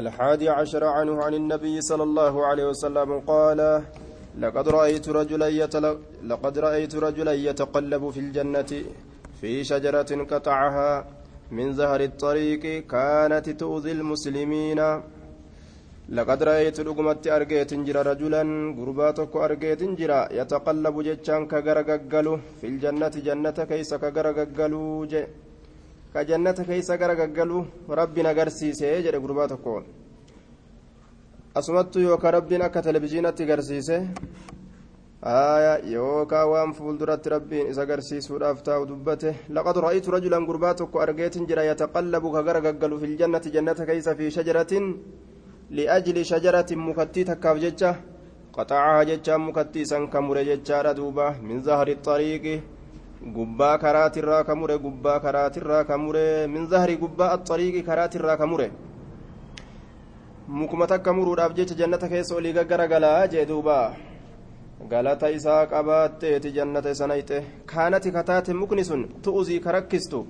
الحادي عشر عنه عن النبي صلى الله عليه وسلم قال لقد رأيت رجلا يتل... لقد رأيت رجلا يتقلب في الجنة في شجرة قطعها من زهر الطريق كانت تؤذي المسلمين. لقد رأيت لقمت أرجيت جرا رجلا قرباتك أرجيت جرا يتقلب جتشان كغرققلو في الجنة جنة كيس كغرققلو جي كجنة كيس كغرققلو ربنا قرسيسي جرا قرباتك asumattu yookaan rabbiin akka televizyiinatti garsiise yookaan waan fuulduratti rabbiin isa garsiisuudhaaf taa'u dubbate laqad ra'aytu rajulan gurbaa tokko argeetin jira yataqallabu ka gara gaggalu fil jannati jannata keeysa fi shajaratin liajli shajaratin mukattii takkaaf jecha qaxacaha jechaan mukattii isan ka mure jechaadha duuba min zahri xariiqi gubbaa karaatirraa ka mure gubbaa karaatirraa ka mure. Min zahri gubbaa axariiqi karaatirraa ka mure. Mukuma takka muruudhaaf jecha jannata keessa olii gaggaragalaa jee duuba. Galata isaa qabaatteeti jannata isanayxe kaanati kataate mukni sun tu'uzii ka rakkistu.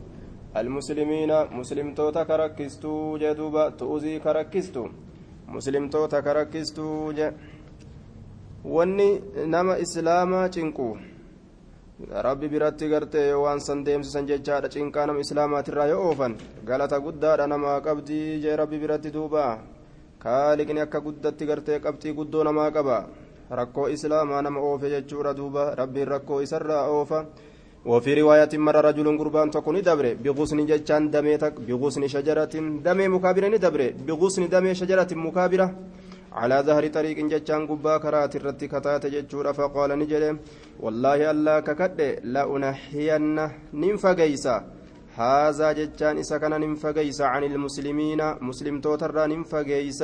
Almuslimiina muslimtoota ka rakkistuu jee duuba. Tu'uzii ka rakkistu. Muslimtoota ka rakkistuu je wanni nama islaamaa cinqu rabbi biratti gartee yoo waan san deemsisan jechaadha cinqaa nama islaamaatirraa yoo oofan galata guddaadha namaa qabdii jee rabbi biratti duuba kaaliqni akka guddatti gartee qabxii guddoo namaa qaba rakkoo islaamaa nama oofe jechuudha duuba rabbiin rakkoo isarraa oofa وفي رواية مر رجل قربان تكون دبر بغصن جتان دمي تك بغصن شجرة دمي مكابرة دبر بغصن دمي شجرة مكابرة على ظهر طريق جتان قبا كرات الرت كتات جتشورا فقال نجري والله الله ككد لا أنحين ننفقيسا. هذا جتان إسا كان ننفقيس عن المسلمين مسلم توتر ننفقيس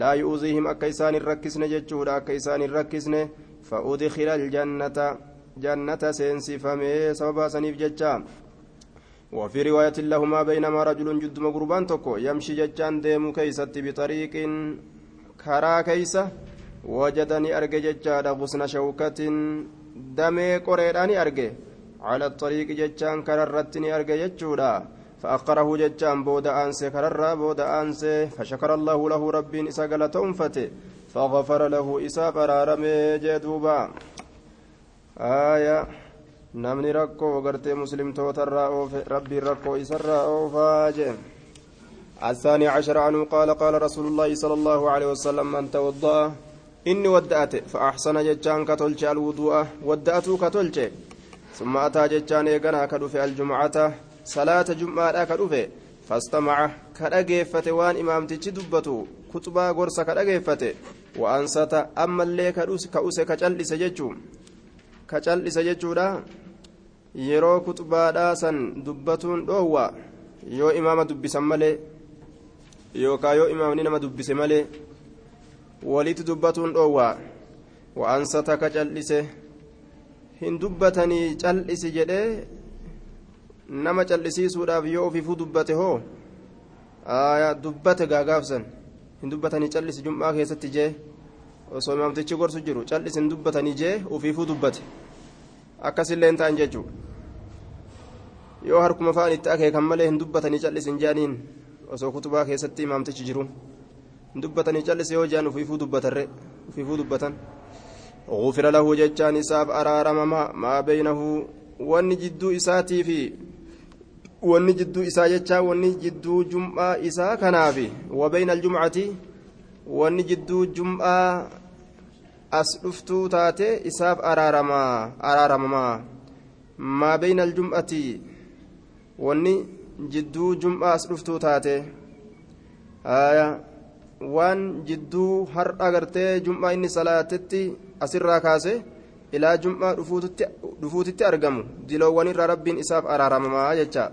لا يؤذيهم أكيسان الركسن جتشورا أكيسان الركسن فأدخل الجنة جنة سينسفمي سببا سنيف جتشا وفي رواية لهما بينما رجل جد مقربان تكو يمشي جتشان ديمو كيست بطريق كرا كيسة وجدني أرجع جتشا غصن شوكة دمي قريراني أرجع على الطريق جتشان كررتني أرجع جتشودا فأقره جتشان بود أنسي كرر بود أنسي فشكر الله له رب إسا تنفته فغفر له إسا فرارمي جدوبا آية namni rakkoo gartee muslimtootarraa oofe rabbiin rakkoo isarraa oofaa jee. الثاني عشر عنه قال قال رسول الله صلى الله عليه وسلم من توضأ إني ودأت. فأحسن جتان كتلش الوضوء ودأت كتلش ثم أتى جتان يقنا كدف الجمعة صلاة جمعة كدف فاستمع كدقيفة وان إمام تجدبته كتبا قرص كدقيفة وأنصت أما اللي كأوس كأوس كجلس جتشو cal'isa jechuudha yeroo kuxubaadhaa san dubbatuun dhoowwa yoo imaama dubbisan malee yookaan yoo imaamni nama dubbise malee walitti dubbatuun dhoowwa. Wa'ansata ka cal'ise hin dubbatanii cal'isi jedhee nama cal'isiisuudhaaf yoo ofiifuu dubbate hoo? Dubbate gaagaafsan hin dubbatanii cal'isi jum'aa keessatti jee osoo imaamtichi gorsu jiru cal'isi hin dubbatanii jee ofiifuu dubbate. Akkasillee hin ta'an jechuudha. Yoo harkuma fa'an itti akeekan malee hin dubbatanii callisin jaaniin osoo kutubaa keessatti imaamtichi jiru hin dubbatanii callise yoo jaan ufiifuu dubbatarre ufiifuu dubbatan غفر له جتان إساف أرارم ما, ما بينه واني جدو إساتي في واني جدو إسا جتا واني جدو جمعة إسا كنافي وبين الجمعة واني جدو جمعة as dhuftuu taate isaaf araaramaa araaramamaa maa bayna aljum'ati wanni jidduu jum'aa as dhuftuu taate. Waan jidduu har'a gartee jum'aa inni salaatetti asirraa kaase ilaa jum'aa dhufuutitti argamu. Diloowwan irraa rabbiin isaaf araaramamaa jecha.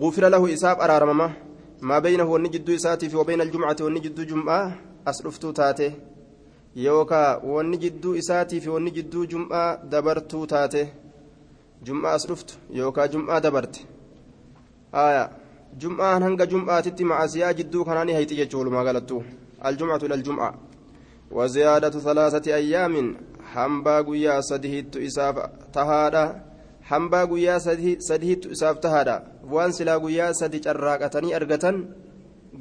Gufira lahu isaaf araaramama maa baynahu wanni jidduu isaatiif yoo bayna wanni jidduu jum'aa as dhuftuu taate. Yookaa wanni jidduu isaatiif wanni jidduu jum'aa dabartuu taate. Jum'aa as dhuftu yookaa jum'aa dabarte. Jum'aan hanga jum'aatitti macasiyaa jidduu kanaani hayti jechuu walumaa galattu aljumcatu ila aljum'a وزيادة ثلاثة أيام isaaf tahaadha hambaa guyyaa sadihiittu isaaf tahaadha waan silaa guyyaa sadi carraaqatanii argatan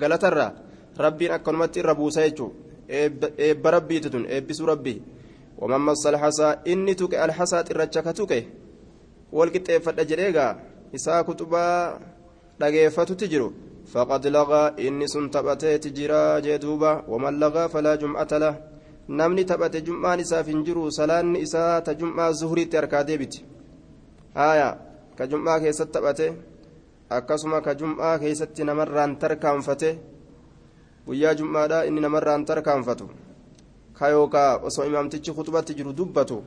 galatarraa rabbiin akkanumatti irra buusa jechuun eebba rabbiiti tun eebbisuu rabbii waman massa alxasaa inni tuqe alxasaa xirracha ka tuqe wal qixxeeffadha jedheegaa isaa kutubaa dhageeffatutti jiru faqad lagaa inni sun taphateeti jira jee duuba waman lagaa falaa jum'ata namni taphate jum'aan isaaf hin jiru salaanni isaa ta jum'aa zuhuriitti harkaa deebiti haaya ka jum'aa keessatti taphate akkasuma ka jum'aa keessatti namarraan tarkaanfate guyyaa jum'aadha inni namarraan tarkaanfatu ka yookaa osoo imaamtichi kutubatti jiru dubbatu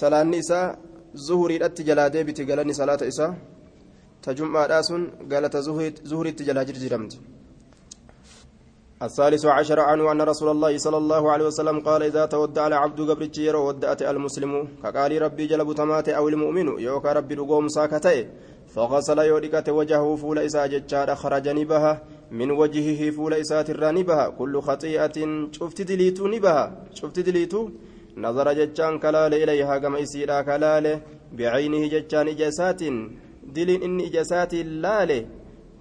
salaanni isaa zuhuriidhatti jalaa deebiti galanni salaata isaa jum'aadhaa sun galata zuhuriitti jalaa jirjiramti الثالث عشر عنه أن رسول الله صلى الله عليه وسلم قال إذا تودع العبد قبرتش يرو ودأت المسلم. كقال ربي جلب تمات أو المؤمن يوكا ربي رقوم ساكتئ فغسل يودكت وجهه فول إسا جتشار خرج نبها. من وجهه فول إسات الرانبها كل خطيئة شفت دليتو نبها. شفت دليتو نظر جتشان كلال إليها كما يسيرا كلال. بعينه جتشان إجاسات دلين إن إجاسات لال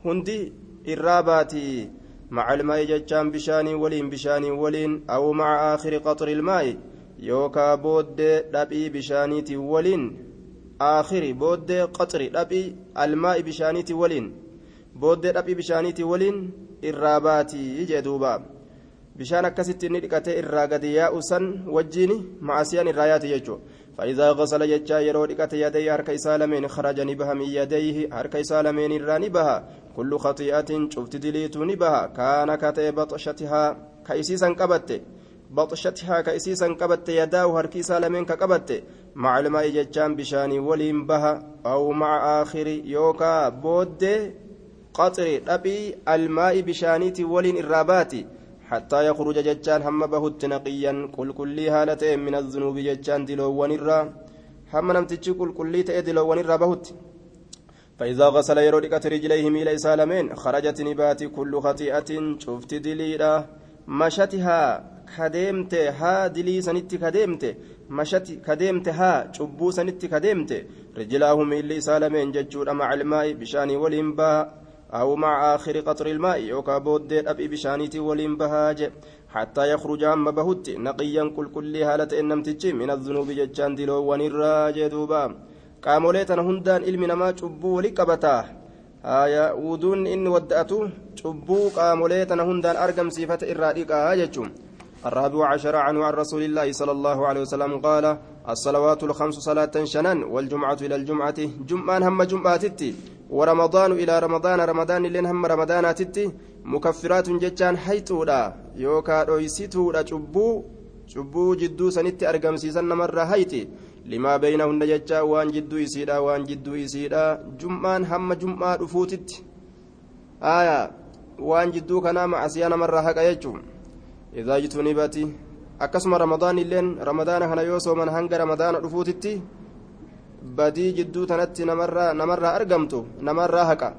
هندي الراباتي مع الماء جتشان بشاني ولين بشاني ولين أو مع آخر قطر الماء يوكا بود دبي بشانيتي ولين آخر بود قطر دبي الماء بشانيتي ولين بود دبي بشانيتي ولين الراباتي جدوبا bishaan akkasitti inni dhiqatee irraa gadi yaa'u san wajjiin macasiyaan irraa yaate jechuudha. فإذا غسل ججا يرو دقت يديه هرك إسالمين خرج نبها من يديه هرك إسالمين الرا نبها كل خطيئة شفت دليت نبها كان كتي بطشتها كيسيسا قبت بطشتها كيسيسا قبت يداه هرك إسالمين كقبت مع الماء ججان بشاني ولين بها أو مع آخر يوكا بود قطر أبي الماء بشانيتي ولين الراباتي حتى يخرج ججان هم بهت نقيا. قل كلي هالتين من الذنوب ججان دلوان الرا هم نمتج قل كلي تأي دلوان الرا بهت. فإذا غسل يرودك رجليه ميل سالمين خرجت نبات كل خطيئة. شفت دليلا. مشتها كدمت ها دلي سنت كدمت مشت كدمت ها شبو سنت كدمت رجلاه ميل سالمين ججور مع الماء بشاني والإنباء أو مع آخر قطر الماء يوكا بود أبي بشانيتي ولين بهاج حتى يخرج عم بهت نقيا كل كل هالة إنمتج من الذنوب ججان دلو ونراج دوبا. قاموليتنا هندان علمنا ما شبو لقبتا آية ودون إن ودأتو شبو قاموليتنا هندان أرقم صفة إراديقا ججم الرابع عشر عنه عن رسول الله صلى الله عليه وسلم قال الصلوات الخمس صلاة شنان والجمعة إلى الجمعة جمعان هم جمعاتتي ورمضان إلى رمضان رمضان لين هم رمضاناتتي مكفرات جتان حيتودا يوكا رويسيتودا شبو شبو جدو سنتي أرقم سيسن مرة هيتي لما بينهن جتا وان جدو يسيدا وان جدو يسيدا جمعان هم جمعة رفوتت. آية وان جدو كنا مع سيانا مرة هكا يجوم إذا جتنبت أكسم رمضان اللين رمضان هنا يوسو من هنگ رمضان رفوتتي badii jidduu tanatti namarraa argamtu namarraa haqa.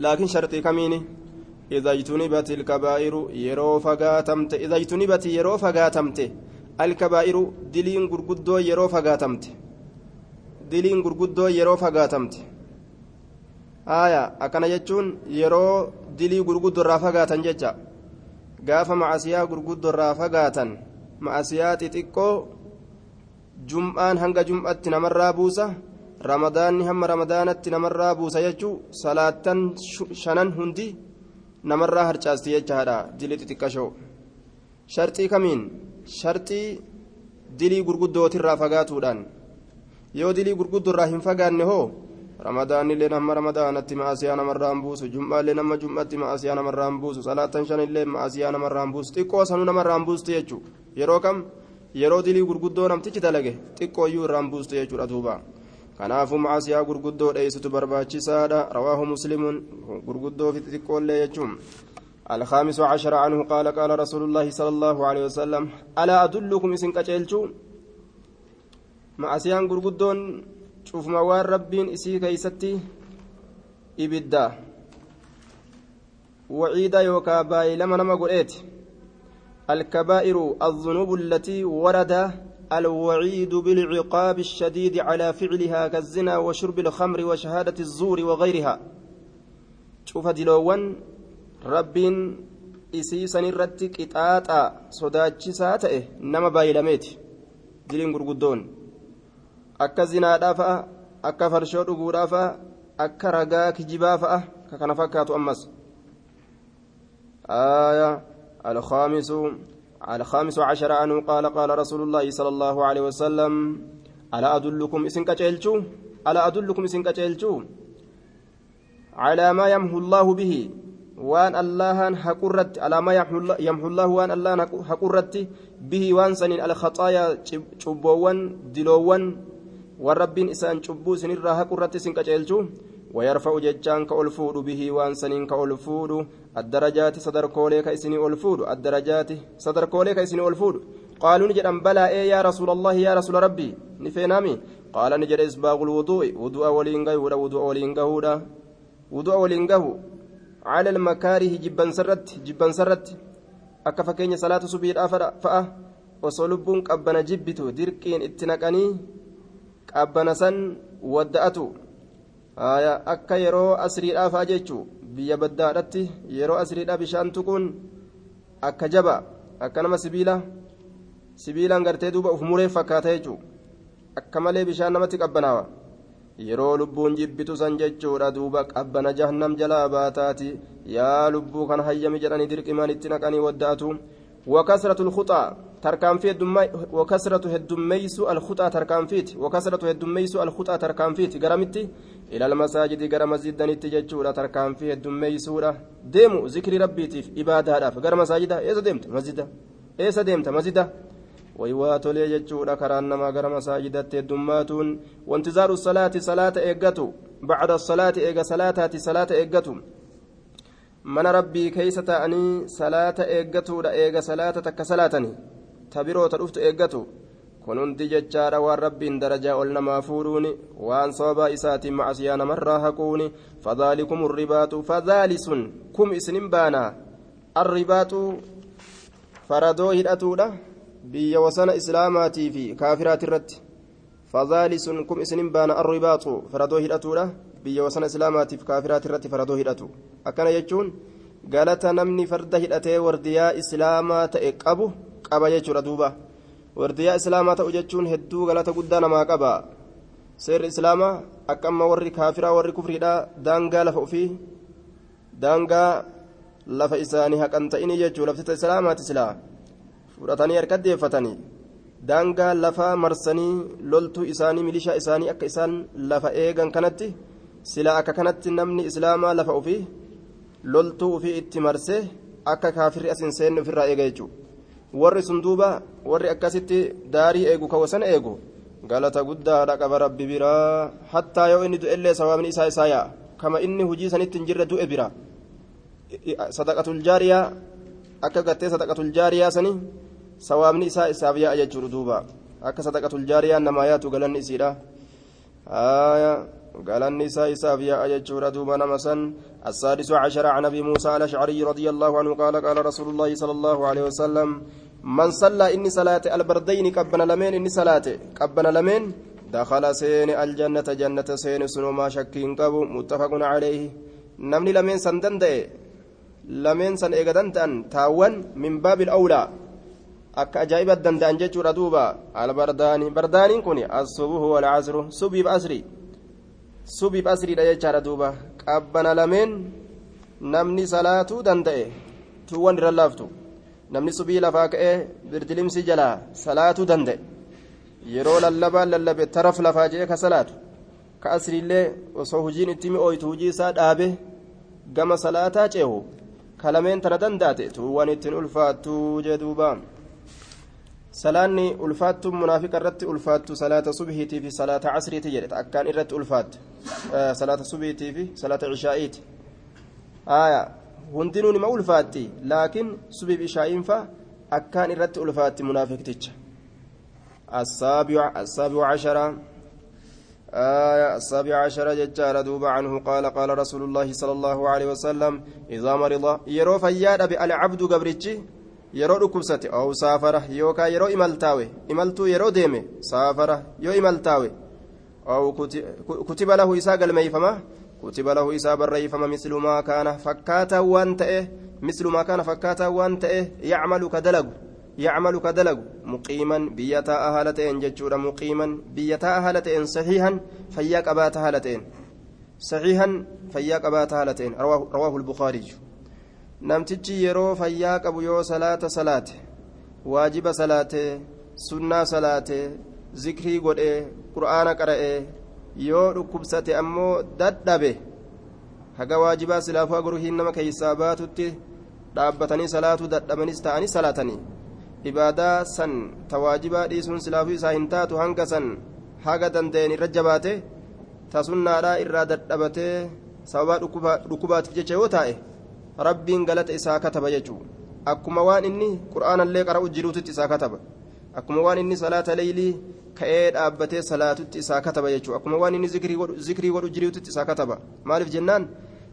Laakiin sharxii kamiini? Idha ijtunibati ilkabaa'iru yeroo fagaatamte. Idha ijtunibati yeroo fagaatamte. Alkabaa'iru diliin gurguddoo yeroo fagaatamte. Diliin gurguddoo yeroo fagaatamte. Aya akkana jechuun yeroo dilii gurguddorraa fagaatan jecha. Gaafa macasiyaa gurguddorraa fagaatan macasiyaa xixiqqoo jum'aan hanga jum'atti namarraa buusa ramadaanni hamma ramadaanatti namarraa buusa jechuu salaattan shanan hundi namarraa harcaasti jechaadha dilii xixiqqashoo sharxii kamiin sharxii dilii gurguddootirraa fagaatuudhaan yoo dilii gurguddoorraa hin fagaanne hoo ramadaanillee hamma ramadaanatti ma'asiyaa namarraan buusu jum'aallee nama jum'atti ma'asiyaa namarraan buusu salaattan shanillee ma'asiyaa namarraan buusu xiqqoo sanuu namarraan buustu jechuu yeroo kam yeroo dilii gurguddoo namtichi dalage xiqqooyyuu irraan buustu jechuudha duuba kanaafuu macaasiyaa gurguddoo dheeysitu barbaachisaadha rawaahu muslimuun gurguddoo fi xixiqqoollee jechuun الخامس عشر عنه قال قال رسول الله صلى الله عليه وسلم ألا أدلكم إسن كتلتو مع سيان قرقدون شوف موار ربين إسي كيستي إبدا وعيدا يوكا باي لما نما قلت الكبائر الذنوب التي ورد الوعيد بالعقاب الشديد على فعلها كالزنا وشرب الخمر وشهادة الزور وغيرها شوف دلوان qixaaxaa sodaachisaa ta'e nama baay'ilameeti diliin gurguddoon akka zinaadhaa fa'a akka farshoo dhuguudhaa fa'a akka ragaa kijibaa fa'a ka kana fakkaatu ammas آية الخامس الخامس عشر عنه قال قال رسول الله صلى الله عليه وسلم ألا أدلكم إسن كتلتو ألا أدلكم إسن كتلتو على ما يمحو الله به وأن الله حقرت على ما يمحو الله وأن الله حقرت به وأن سنين الخطايا شبوان دلوان والرب إسان شبو سنين حقرت إسن كتلتو ويرفع ججان كألفود به وأن سنين كألفود الدرجات صدر كوليك إسني ألفود الدرجات صدر كوليك إسني ألفود قالوا نجد بلى إيه يا رسول الله يا رسول ربي نفينامي قال نجد إسباغ الوضوء وضوء ولينغه وضوء ولينغه وضوء ولينغه على المكاره جبا سرت جبا سرت akka fakkeenya salaata subiidhaa fa'a. Osoo lubbuun qabbana jibbitu dirqiin itti naqanii qabbana san wadda'atu. Akka yeroo asriidhaa fa'a jechuu biyya baddaadhatti yeroo asriidhaa bishaan tuquun akka jaba akka nama sibiila sibiilaan gartee duuba uf muree fakkaata jechuudha akka malee bishaan namatti qabbanaawa yeroo lubbuun jibbitu san jechuudha duuba qabbana jahannam jalaa baataati yaa lubbuu kan hayyami jedhanii dirqimaan itti naqanii wadda'atu wakasratu lkuxaa tarkaanfii heddummeeysu alkuxaa tarkaanfiiti wakasratu heddummeeysu alkuxaa tarkaanfiiti garamitti ilal masaajidi gara masjidanitti jechuudha tarkaanfii heddummeeysuudha deemu zikrii rabbiitiif ibaadaadhaaf gara masaajida eessa deemta masjida eessa deemta masjida waywaa tolee jechuudha karaan namaa gara masaajidatti heddummaatuun wantizaaru salaati salaata eeggatu bacda salaati eega salaataati salaata eeggatu mana rabbii keeysa ta'anii salaata eeggatuudha eega salaata takka salaatanii tabiroota dhuftu eeggatu kun hundi jechaadha waan rabbiin darajaa ol namaa fuudhuuni waan sababaa isaatiin macasiyaa namarraa haquuni fadaalikum ribaatu fadaalisun kum isinin baanaa arribaatu faradoo hidhatuudha biyya wasana islaamaatii fi kaafiraati irratti fadaalisun kum isinin baana arribaatu faradoo hidhatuudha biyya wasana islaamaatiif kaafiraati irratti faradoo hidhatu akkana jechuun galata namni farda hidhatee wardiyaa islaamaa ta'e qabu qaba jechuudha duuba jechuun hedduu galata guddaa namaa qaba seerri islaamaa akka amma warri kaafiraa warri kufriidhaa daangaa lafa ofii daangaa lafa isaanii haqan ta'inii jechuu laftita islaamaati silaa fudhatanii harka deeffatanii daangaa lafaa marsanii loltuu isaanii milishaa isaanii akka isaan lafa eegan kanatti silaa akka kanatti namni islaamaa lafa ofii loltuu ofii itti marsee akka kaafirri as hin seenne ofirraa eega jechuudha warri sun duuba warri akkasitti daarii eegu kawasan eegu galata guddaadha qaba rabbi biraa hattaa yoo inni du'ellee sawaabni isaa isaa yaa'a kama inni hujii sanitti hin jirre du'e bira sadaqatul jaariyaa akka gattee sadaqatul jaariyaa sanii sawaabni isaa isaaf yaa'a jechuudha duuba akka sadaqatul jaariyaa namaa yaatu galanni isiidha isaaf yaa'a jechuudha duuba nama san السادس عشر عن أبي موسى الأشعري رضي الله عنه قال قال رسول الله صلى الله عليه وسلم من صلى إني صلاة البردين قبنا لمن إني صلاة قبنا لمن دخل سين الجنة جنة سين سنو ما شكين قبو. متفق عليه. نمني لمن سندن لمن سن إيغدن تاون من باب الأولى. akka ajaa'iba danda'an jechuudha duuba albardaanii bardaaniin kun asubuhu walcasru subiif asrii subiif asriidha jechaadha duuba. Qabbana lameen namni salaatuu danda'e tuuwwan irra laaftu. Namni subii lafaa ka'ee birdilimsi jalaa salaatuu danda'e. Yeroo lallabaan lallabe taraf lafaa jee ka salaatu. Ka asriillee osoo hujiin itti mi'ooytu hujii isaa dhaabe gama salaataa ceehu ka lameen tana danda'ate tuuwwan ittiin ulfaattuu jee duubaa salaanni ulfaattu munaafiqa irratti ulfaattu salaata subhiitii fi salaata casriiti jedhe akkaan irratti ulfaattu salaata subhiitii fi salaata cishaa'iiti aya hundinuu nima ulfaatti laakiin subiif ishaa'iin fa akkaan irratti ulfaatti munaafiqticha السابع عشر آية السابع عشر ججار دوب عنه قال قال رسول الله صلى الله عليه وسلم إذا مرض يرو فياد بالعبد قبرتشي yeroo dhukkubsate oo saafara yookaan yeroo imaltaawe imaltuu yeroo deeme saafara yoo imaltaawe oo kutiba lahu isaa galmeeyfama كتب له إساب الريفم مثل ما كان فكاتا وانتئه مثل ما كان فكاتا وانتئه يعمل كدلق يعمل كدلق مقيما بيتا أهالتين ججورا مقيما بيتا أهالتين صحيحا فياك أبات أهالتين صحيحا فياك أبات أهالتين رواه, رواه البخاري namtichi yeroo fayyaa qabu yoo salaata salaate waajiba salaate sunnaa salaate zikrii godhee qur'aana qara'ee yoo dhukkubsate ammoo dadhabe haga waajibaa silaafuu aguruhiin nama keeysaa baatutti dhaabbatanii salaatuu dadhabanis ta'anii salaatanii ibaadaa san ta waajibaa dhiisuun silaafuu isaa hin taatu hanga san haga danda'een irra jabaate ta sunnaadhaa irraa dadhabatee sababaa dhukkubaatiif jecha yoo taa'e rabbiin galata isaa kataba jechuudha akkuma waan inni qura'aanallee qara'u jiruututti isaa kataba akkuma waan inni salaata leeylii ka'ee dhaabbatee salaatutti isaa kataba jechuudha akkuma waan inni zikrii godhu jiruututti isaa kataba maaliif jennaan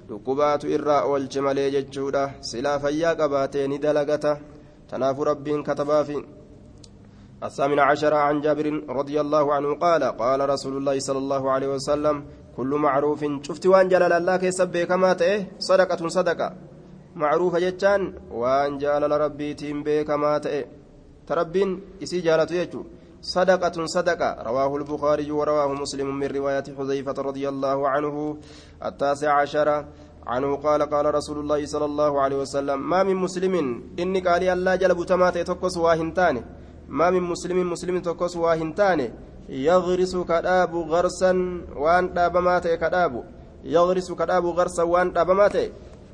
dhukkubaatu irraa oolche malee jechuudha silaa fayyaa qabaatee ni dalagata رب كتبا في الثامن عشر عن جابر رضي الله عنه قال قال رسول الله صلى الله عليه وسلم كل معروف شفت وان جلال الله كيسب كما تئه صدقة صدقة جتان وان جلال ربي تيم كما تئه تربين إسي جالت يجو صدقة صدقة رواه البخاري ورواه مسلم من رواية حذيفة رضي الله عنه التاسع عشر عنه قال قال رسول الله صلى الله عليه وسلم ما من مسلم إني قال الله جلب تمات تقص واهنتان ما من مسلم مسلم تقص واهنتان يغرس كداب غرسا وان دابمات كداب يغرس كداب غرسا وان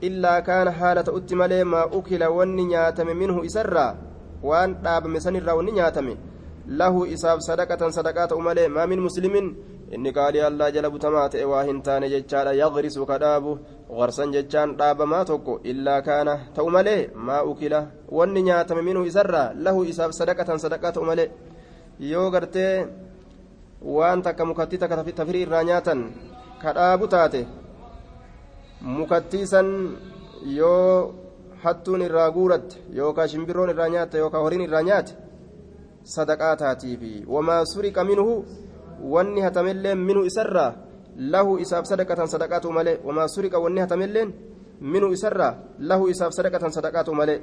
دابمات إلا كان حالة أتمالي ما أكل وني نياتم منه إسرا وان داب مسنر وني نياتم له إساب صدقة صدقات أمالي ما من مسلم inni qaalii allaa jala butamaa ta'e waa hin taane jechaadha yagrisu ka dhaabu garsan jechaan dhaabamaa tokko illaa kaana ta'u malee maa ukila wanni nyaatame minhu isarraa lahu isaaf sadaqatan sadaqaa ta'u malee yoo gartee waan takka mukattii takka tafirii irraa nyaatan ka dhaabu taate mukattii san yoo hattuun irraa guuratte yookaan shimbirroon irraa nyaatte yookaan horiin irraa nyaate sadaqaa taatiifi wamaa suriqa minhu wanni hatamelleen minuu isarraa lahu isaaf sadaqatan sadaqaatu malee wamaa suriqa wanni hatamelleen minuu isarraa lahu isaaf sadaqatan sadaqaatu malee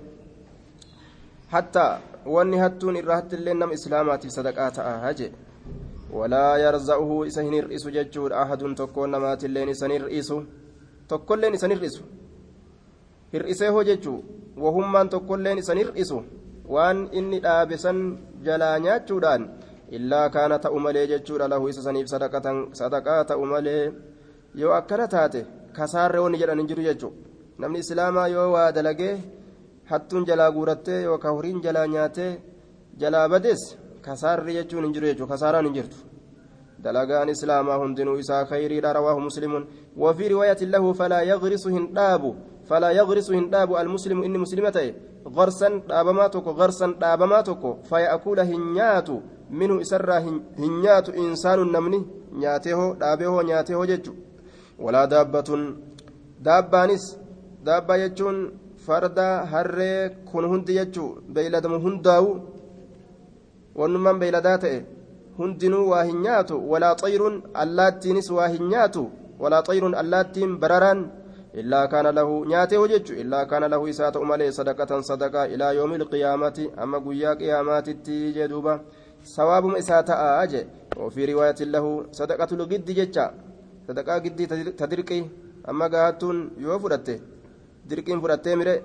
hatta wanni hattuun irraa hattilleen nama islaamaatiif sadaqaa ta'a haje walaa yarza'uhu isa hin hir'isu jechuudha ahadun tokkoon namaatilleen isan hir'isu tokkolleen isan hir'isu hir'isee hoo jechuu wahummaan tokkolleen isan hir'isu waan inni dhaabe san jalaa nyaachuudhaan illaa kaana ta'u malee jechuudha lahu isa saniif sadaqaa ta'u malee yoo akkana taate kasaarre wanni jedhan hin jiru jechuudha namni islaamaa yoo waa dalagee hattuun jalaa guurattee yookaan horiin jalaa nyaatee jalaa badees kasaarri jechuun hin jiru jechuudha kasaaraan hin jirtu dalagaan islaamaa hundinuu isaa khayriidha rawaahu muslimuun wafii riwaayatin lahu falaa yagrisu hin dhaabu falaa yagrisu hin dhaabu almuslimu inni muslima ta'e garsan dhaabamaa tokko garsan dhaabamaa tokko faya'akuula hin nyaatu minhu isarraa hin nyaatu insaanun namni nyaatee hoo dhaabee hoo nyaatee hoo jechu walaa daabbatun daabbaanis daabbaa hundinuu waa hin nyaatu walaa xayrun allaattiinis waa hin nyaatu walaa xayrun allaattiin bararaan illaa kaana lahu nyaatee hoo jechu illaa kaana lahu isaa ta'u malee sadaqatan sadaqaa ilaa yoomi ilqiyaamati amma guyyaa qiyaamaatitti jee duuba sawaabuma isaa ta'aa je وفي رواية له صدقة الجد جتة صدقة جدي تدركي أما قاعدتون يو فرته دركين فرته مره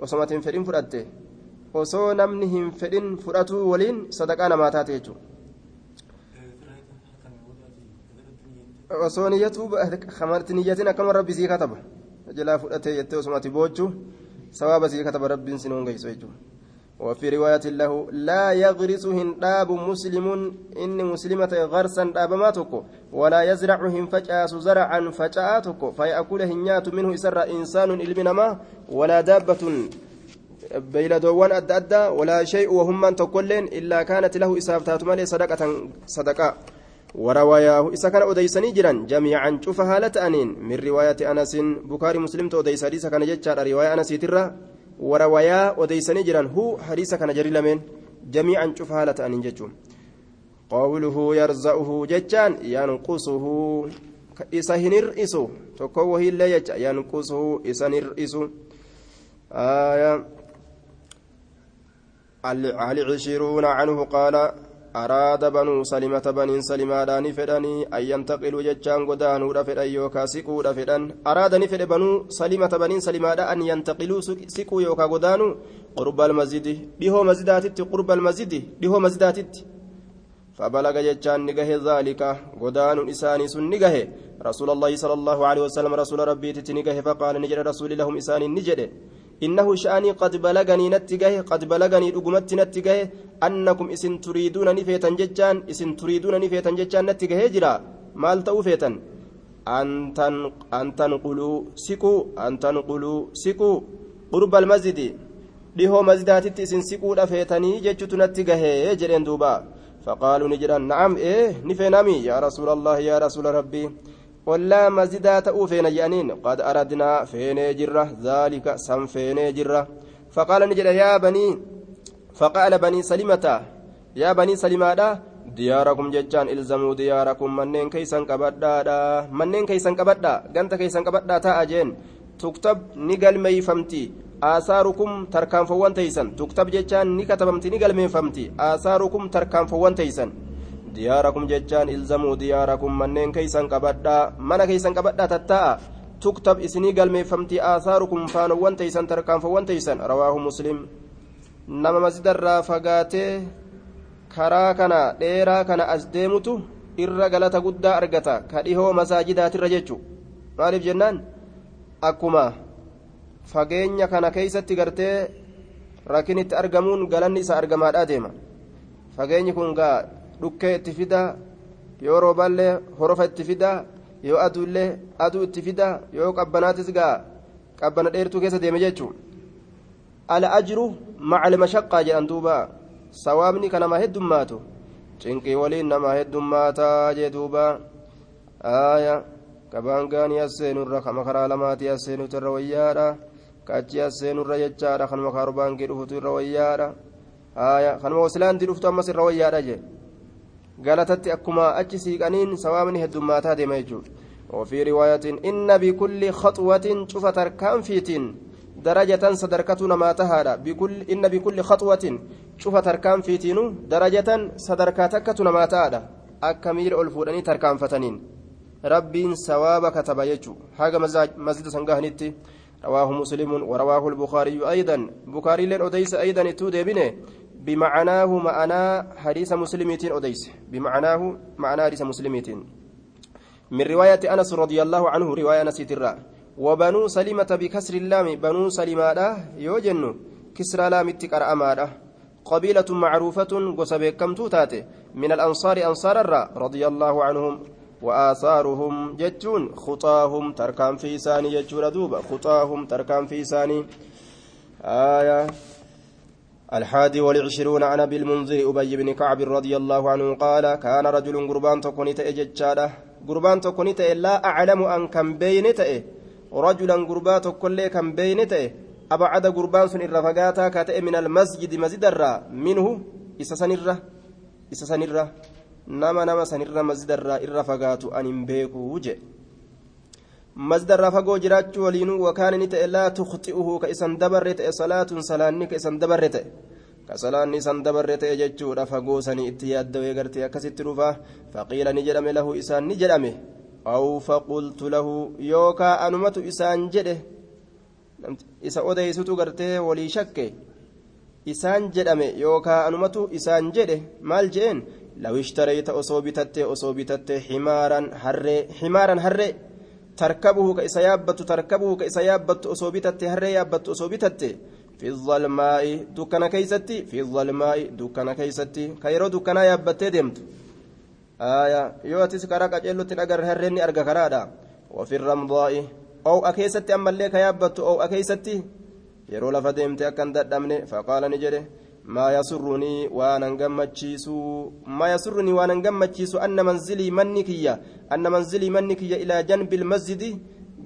وسمات فدين فرته osoo namni hin fedhin fudhatuu waliin sadaqaa namaa jechuudha osoo niyyatuu kamarti niyyatiin akkama rabbi sii kataba jalaa fudhatee jettee osumati boochuu. Sawaaba sii kataba rabbiin sin hongeyso jechuudha. وفي رواية له لا يغرس هنداب مسلم إن مسلمة غرسا دابماتك ولا يزرعهم فجأس زرعا فجأتك فيأكل هنيات منه إسر إنسان إلمنما ولا دابة بيلدوان أدى أدى ولا شيء وهم من تقولين إلا كانت له إسافتات مالي صدقة صدقة ورواياه إسا كان أديسني جرا جميعا شوف هالة أنين. من رواية أنس بكاري مسلم توديس حديث كان جتشار رواية أنس ترى وروايا أديسني جرا هو حديث كان جري لمن. جميعا شوف هالة أنين جتشون قوله يرزقه جتشان ينقصه. isa hin hir'isu tokko wahiillee jecha yanqusuhu isan hir'isu العشرون عنه قال بنو سلمة بنين سلمة فدني أن ينتقلوا جتشان قدان ودفدن يوكا سكو دفدن أراد نفد بنو سلمة بنين سلمة أن ينتقلوا سكو يوكا قدان قرب المسجد. ديهو مسجدات قرب المسجد. ديهو مسجدات فبلغ جتشان نجه ذلك. قدان إساني سن نجه رسول الله صلى الله عليه وسلم رسول ربي تتنجه فقال نجد رسول لهم إساني نجد. إنه شأني قد بلغني نتجه قد بلغني رقمت نتجه أنكم إسن تريدون نفيتا ججان إسن تريدون نفيتا ججان نتجه جرا مال توفيتا أن تنقلوا سكوا أن تنقلوا سكوا قرب المسجد dhihoo masjidaatitti isin siquudha feetanii jechuutu natti gahee jedheen duuba faqaaluu ni jedhan na'am ee ni feenami yaa rasuula allahi yaa rasuula rabbii ollaa masjidaa ta'uu feena jedhaniin qad aradnaa feenee jirra zaalika san feenee jirra faqaala ni jedha yaa banii faqaala banii salimata yaa banii salimaadha diyaarakum jechaan ilzamuu diyaarakum manneen keeysan qabadhaadha manneen keeysan qabadha ganta keeysan qabadhaa ta'a jeen tuktab ni galmeeyfamti aasaarukum tarkaanfawwan teeysan tuktab jechaan ni katabamti ni galmeeffamti aasaarukum tarkaanfawwan teeysan diyaarakum jechaan ilzamuu diyaarakum manneen keeysan qabadhaa mana keeysan qabadhaa tatta'a tuktab isinii galmeeffamti aasaarukum faanowwan teeysan tarkaanfawwan teeysan rawaahu muslim nama masjidarraa fagaatee karaa kana dheeraa kana as deemutu irra galata guddaa argata ka dhihoo masaajidaatirra jechu maaliif jennaan akkuma fageenya kana keeysatti gartee rakinitti argamuun galanni isa argamaadhaa deema fageenyi kun gaa dhukkee itti fida yoo rooballee horofa itti fida yoo aduullee aduu itti fida yoo qabbanaatis gaa qabbana dheertuu keessa deeme jechuun al'ajiru macal mashaqqaa jedhan duuba sawaabni ka nama heddummaatu cinqii waliin nama heddummaataa jee duuba aaya kabaan gaanii asseenurra kama karaa lamaati asseenutu irra wayyaadha kachi asseenurra jechaadha kanuma kaarbaankii dhufutu irra wayyaadha aaya kanuma wasilaantii dhuftu ammas irra wayyaadha jee galatatti akkuma achi siiqaniin sawaabni heddummaataa deema jechuudha. وفي رواية إن بكل خطوة شوف تركان فيتين درجة صدركتنا ما تهادا بكل إن بكل خطوة شوف تركان فيتين درجة صدركتكتنا ما تهادا أكمير ألفودني تركان فتنين ربين سواب كتب يجو حاجة مسجد سنغاهنتي رواه مسلم ورواه البخاري أيضا بخاري لن أديس أيضا تودي بنه بمعناه معنى حديث مسلمين أديس. بمعناه معنى حديث مسلمين من رواية أنس رضي الله عنه رواية نسيت الرأ. وبنو سلمة بكسر اللام بنو سلمة يوجن كسر لام التكر أمارة قبيلة معروفة قصب كم توتات. من الأنصار أنصار الرأ رضي الله عنهم. وآثارهم جتون. خطاهم تركان في ساني جتون دوبا خطاهم تركان في ساني آية. الحادي والعشرون عن أبي المنذر أبي بن كعب رضي الله عنه قال كان رجل قربان تكوني تأججاده قربان تكوني لا أعلم أن كم بين تأه رجلا قربان تكوني كم بين تأه أبعد قربان سن الرفقاتا كاتئ من المسجد مسجد الرا. منه إسا سنرة. إسا سنرة. nama nama sanirra masdarraa irra fagaatu an hin beekuu ka isan dabarre ta'e salaatun salaanni ka isan dabarre ta'e ka salaanni isan dabarre ta'e jechuudha fagoo sanii itti yaaddawee gartee akkasitti dhufa faqiila ni jedhame lahu isaan ni jedhame aw faqultu lahu yookaa anumatu isaan jedhe isa odeysutu gartee walii shakke isaan jedhame yookaa anumatu isaan jedhe maal je'een لو اشتريت أصوبتت أصوبتت حمارا هري حمارا هري تركبه كإسيابت تركبه كإسيابت أصوبتت هري يابت أصوبتت في الظلماء دكنا كيستي في الظلماء دكنا كيستي كيرو دكنا يابت دمت آية يوتس كراك أجلو تنقر هريني أرقى كرادا وفي الرمضاء أو أكيستي أما اللي كيابت أو أكيستي يرو لفدمت أكن ددمني فقال نجري ما يسرني وأنا نغمچيسو ما يسرني وأنا نغمچيسو ان منزلي منكيا ان منزلي منكيا إلى جنب المسجد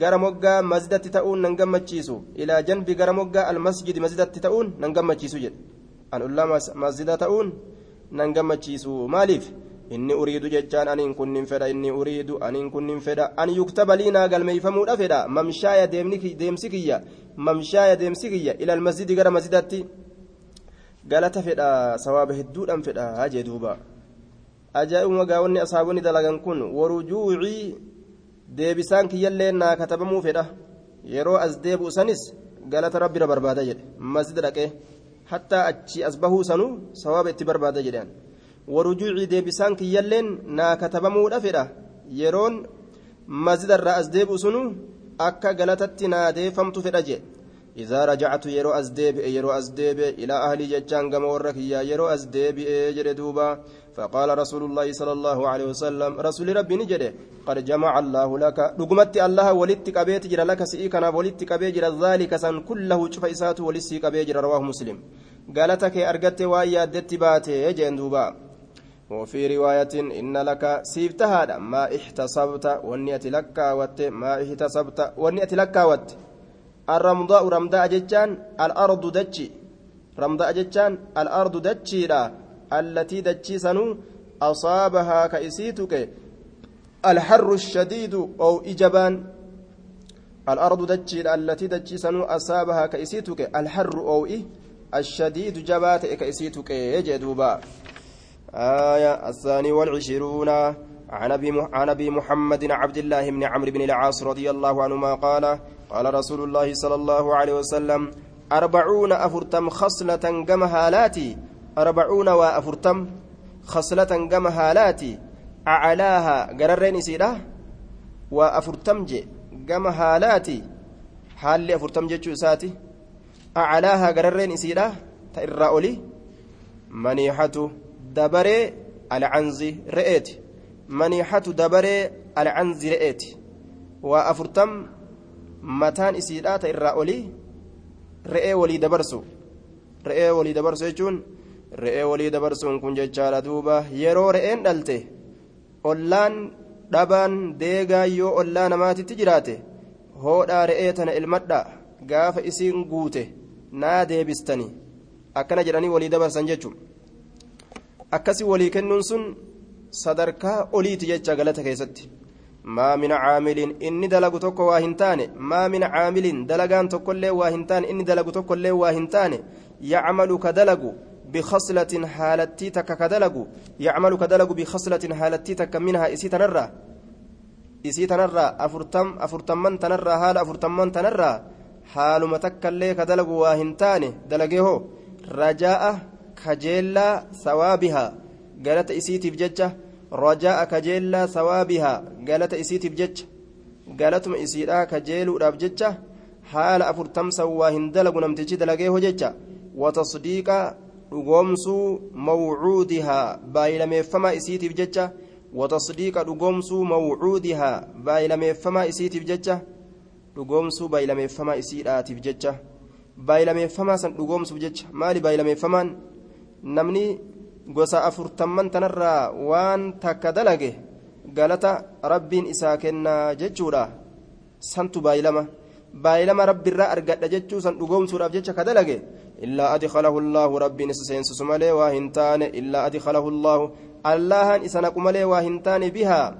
غرموغا مسجدت تاون نغمچيسو إلى جنب غرموغا المسجد مسجدت تاون نغمچيسو جد ان الله مسجد تاون نغمچيسو مالف inni uriidu jechaan aniin kunnin fedha inni uriidu aniin kunnin fedha an yuktaba liinaa galmeeyfamuudha fedha mamshaaya deemsi kiyya mamshaaya deemsi kiyya ilal masjidi gara masjidatti galata fedha sawaaba hedduudhaan fedha jee duuba ajaa'ibuma gaawwanni asaabonni dalagan kun warujuucii deebisaan kiyyallee naa katabamuu fedha yeroo as deebi'u sanis galata rabbira barbaada jedhe masjida dhaqee hattaa achi as bahuu sanuu sawaaba itti barbaada jedhan warujuucii deebisaan kiyyalleen naa katabamuudha fedha yeroon masjidarraa as deebi'u sunuu akka galatatti naa deeffamtu fedha jedhe إذا رجعت يرو أزديب يرو أزديب إلى أهلي جتان كما وركيا يرو أزديب جري دوبا. فقال رسول الله صلى الله عليه وسلم رسول ربي نجري قد جمع الله لك. رقمت الله ولدت كبيت جرى لك سئكنا ولدت كبيت جرى ذلك سن كله شوف إساته ولسي كبيت جرى رواه مسلم. قالتك أرقدت ويا دت باتي جين دوبا. وفي رواية إن لك سيفتها ما احتسبت ونيت لك ما احتسبت ونيت لك وت الرمضاء رمضاء جتان الأرض دجي. رمضاء جتان الأرض دجي لا. التي دجي سنو أصابها كإسيتك. الحر الشديد أو إجبان. الأرض دجي التي دجي سنو أصابها كإسيتك. الحر أو إيه؟ الشديد جبات كإسيتك. يجدوبا آية الثاني والعشرون. عن أبي محمد عبد الله بن عمرو بن العاص رضي الله عنهما قال قال رسول الله صلى الله عليه وسلم أربعون أفرتم خصلة قم هالاتي؟ أربعون وأفرتم خصلة قم هالاتي؟ أعلاها قررين سيرة وأفرتم جي قم هالاتي؟ حال أفرتم جي ساتي؟ أعلاها قررين سيرة تإرأولي منيحة دبري العنزي رئيتي. dabaree alcanzi re'eeti waa afurtam mataan isiidhaa ta irraa olii re'ee walii dabarsu re'ee walii dabarsu jechuun re'ee walii dabarsuun kun jechaadha duuba yeroo re'een dhalte ollaan dhabaan deegaa yoo ollaa namaatitti jiraate hoodhaa re'ee tana ilmadhaa gaafa isiin guute naa deebistanii akkana jedhanii walii dabarsan jechuun akkasi walii kennuun sun sadarkaa oliiti jecha galata keessatti maa min caamilin inni dalagu tokko waa hin taane maa min caamilin dalagaan tokkollee waa hin taane inni dalagu tokkollee waa hin taane yacmalu ka dalagu bikhaslatin haalattii takka ka dalagu yacmalu ka dalagu bikhaslatin haalattii takka minhaa isii tanarraa isii tanarraa afurtam afurtamman tanarraa haala afurtamman tanarraa haaluma takkallee ka dalagu waa hin taane dalagee hoo rajaa'a kajeellaa sawaabihaa galata isiitiif jecha sawaabihaa galata isiitiif jecha galatuma isiidhaa kajeeluudhaaf jecha haala afurtamsan waa hin dalagu namtichi dalagee hoo jecha watasdiiqa dhugoomsuu mawcuudihaa baayilameeffamaa isiitiif jecha watasdiiqa dhugoomsuu mawcuudihaa baayilameeffamaa isiitiif jecha dhugoomsuu baayilameeffamaa isiidhaatiif jecha baayilameeffamaa san dhugoomsuuf jecha maali baayilameeffamaan namni gosa afurtamman tanarraa waan takka dalage galata rabbiin isaa kennaa jechuudha santu baay'ilama baay'ilama rabbiirraa argadha jechuu san dhugoomsuudhaaf jecha ka dalage illaa adkalahu allaahu rabbiin isa seensisu malee waa hin taane illaa adkalahu allaahu allahan isa naqu malee waa hin taane bihaa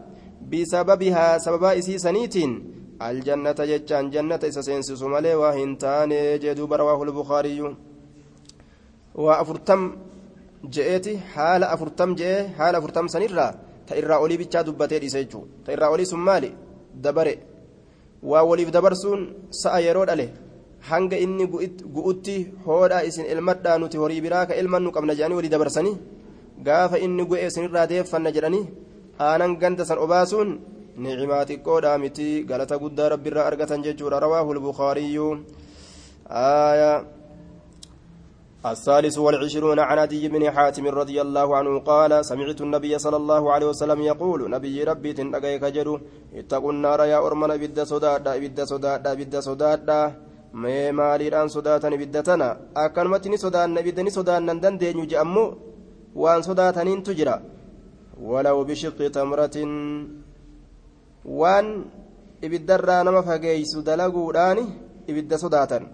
bisababihaa sababaa isii saniitiin aljannata jechaan jannata isa seensisu malee waa hin taane jedhuuba je'eeti haala afurtam je'ee haala afurtam sanirraa ta irraa olii bichaa dubbatee dhiise jechuudha ta irraa olii sun maali dabare waa waliif dabarsuun sa'a yeroo dhale hanga inni gu'utti hoodhaa isin ilmadhaa nuti horii biraa ka ilman nu qabna jedhanii walii dabarsanii gaafa inni gu'e isinirraa deeffanna jedhanii aanan ganda san obaasuun nicimaa xiqqoodhaa miti galata guddaa rabbiirraa argatan jechuudha rawaahu lbukaariyyuu aayaa الثالث والعشرون عن عدي بن حاتم رضي الله عنه قال سمعت النبي صلى الله عليه وسلم يقول نبي ربي تنقيك جدو اتقوا النار يا أرمنا بد صدادا بد صدادا بد صدادا mee maaliidhaan sodaatan biddatana akkanumatti ni sodaanna ibidda ni sodaannan dandeenyu je'ammoo waan sodaataniintu jira walaw bishiqqi tamratin waan ibiddarraa nama fageeysu dalaguudhaan ibidda sodaatan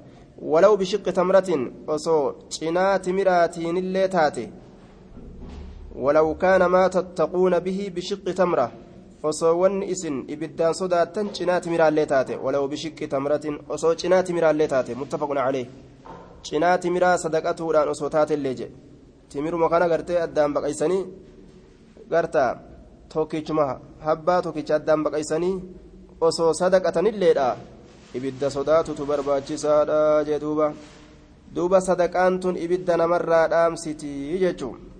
walaw bishiqqi tamratin osoo cinaa timiraatiinillee taate ولو كان ما تتقون به بشق تمرة osoo wanni isin ibiddaan sodaattan cinaati miraallee taate walaw bishiqqi tamratin osoo cinaati miraallee taate muttafaqun calee cinaati miraa sadaqatuudhaan osoo taatellee jedhe timiruma kana gartee addaan baqaysanii gartaa tokkichuma habbaa tokkicha addaan baqaysanii osoo sadaqatanilleedha ibidda sodaatutu barbaachisaadha jee duuba. Duuba sadaqaan tun ibidda namarraa dhaamsitii jechuun.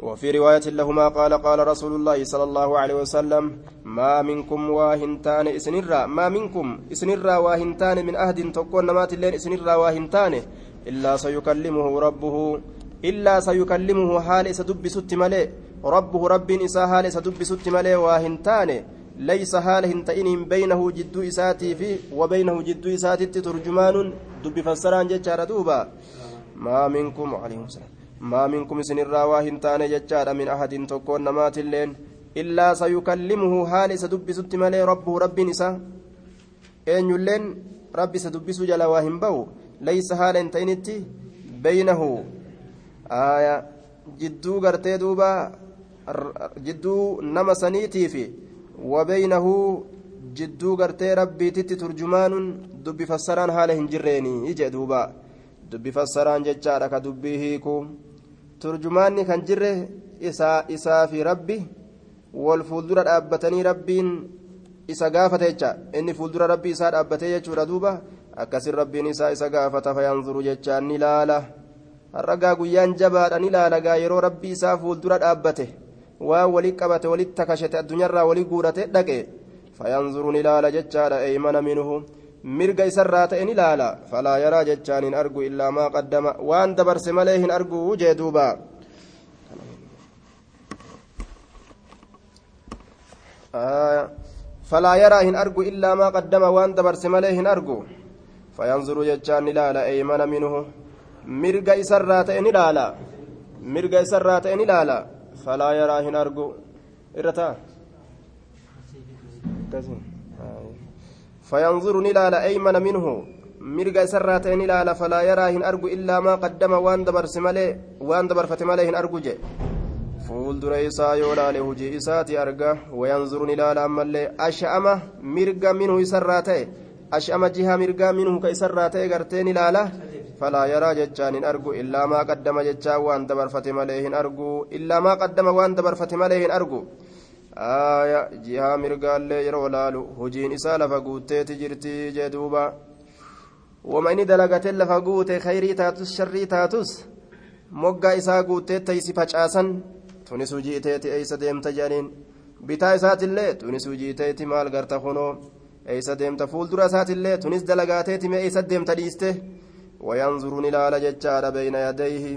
وفي رواية لهما قال قال رسول الله صلى الله عليه وسلم ما منكم واهنتان إسنرا ما منكم إسنرا واهنتان من أهد تكون نمات اللين إسنرا واهنتان إلا سيكلمه ربه إلا سيكلمه حال سدب ست ملي ربه رب إسا حال سدب ست ملي واهنتان ليس حال هنتين بينه جد إساتي في وبينه جد إساتي ترجمان دب فسران جتشار دوبا. ما منكم عليه السلام. ما منكم سن الراواه تان جتشار من أحد تكون نمات اللين. إلا سيكلمه حال سدب ست ملي ربه رب إسا أين يلين رب سدب سجل واهم بو. ليس حال هنتينتي بينه. آية. جدو غرتي دوبا. جدو نما سنيتي في. وبينه جدو غرتي ربي تتي ترجمان دبي فسران حال هنجريني يجي دوبا دبي فسران ججارة كدبي هيكو ترجماني كان جره إسا إسا في ربي والفولدرة أبتني ربين isa gaafate jecha inni fuuldura rabbii isaa dhaabbatee jechuudha duuba akkasin rabbiin isaa isa gaafata fayanzuru jechaan ni laala har'agaa guyyaan jabaadha ni laalagaa yeroo rabbii isaa fuuldura dhaabbate waan walii qabate walitti takashate addunyaarraa walii guurate dhaqe fayanzuru ni laala jechaadha eeymana minuhu mirga isarraa ta'e ni laala falaa yaraa jechaan hin argu illaa maa qaddama waan dabarse malee hin argu jee duuba فلا يرى هن أرجو إلا ما قدم وان دبرس مليه هن أرجو فينظر ججان لالا أيمن منه مرقى إسرات إن لالا مرقى إسرات إن لالا فلا يرى هن أرجو إرتا فينظر نلالا أيمن منه. مرقى إسرات إن لالا فلا يرى هن أرجو إلا ما قدم. وان دبرس مليه وان دبرفت مليه هن أرجو جي. laale hojii isaati arga wayanzuru ni laala ammallee ash'ama mirga minhu isarraa ta'e ash'ama jiha mirgaa minhu ka isarraa ta'e gartee ni laala falaa yaraa jechaan hin argu illaa maa qaddama jechaan waan dabarfate malee hin argu illaa maa qaddama waan dabarfate malee hin argu jihaa mirgaallee yeroo laalu hojiin isaa lafa guutteeti jirti jee duuba wama inni dalagate lafa guute khayrii taatus sharrii taatus moggaa isaa guuttee taysi facaasan tunis hujii iteeti eeysa deemta jedhaniin bitaa isaatillee tunis hujii iteeti maal garta kunoo eeysa deemta fuuldura isaatillee tunis dalagaateeti mee eeysa deemta dhiiste wayanzuru ni laala jechaadha beeyna yadayhi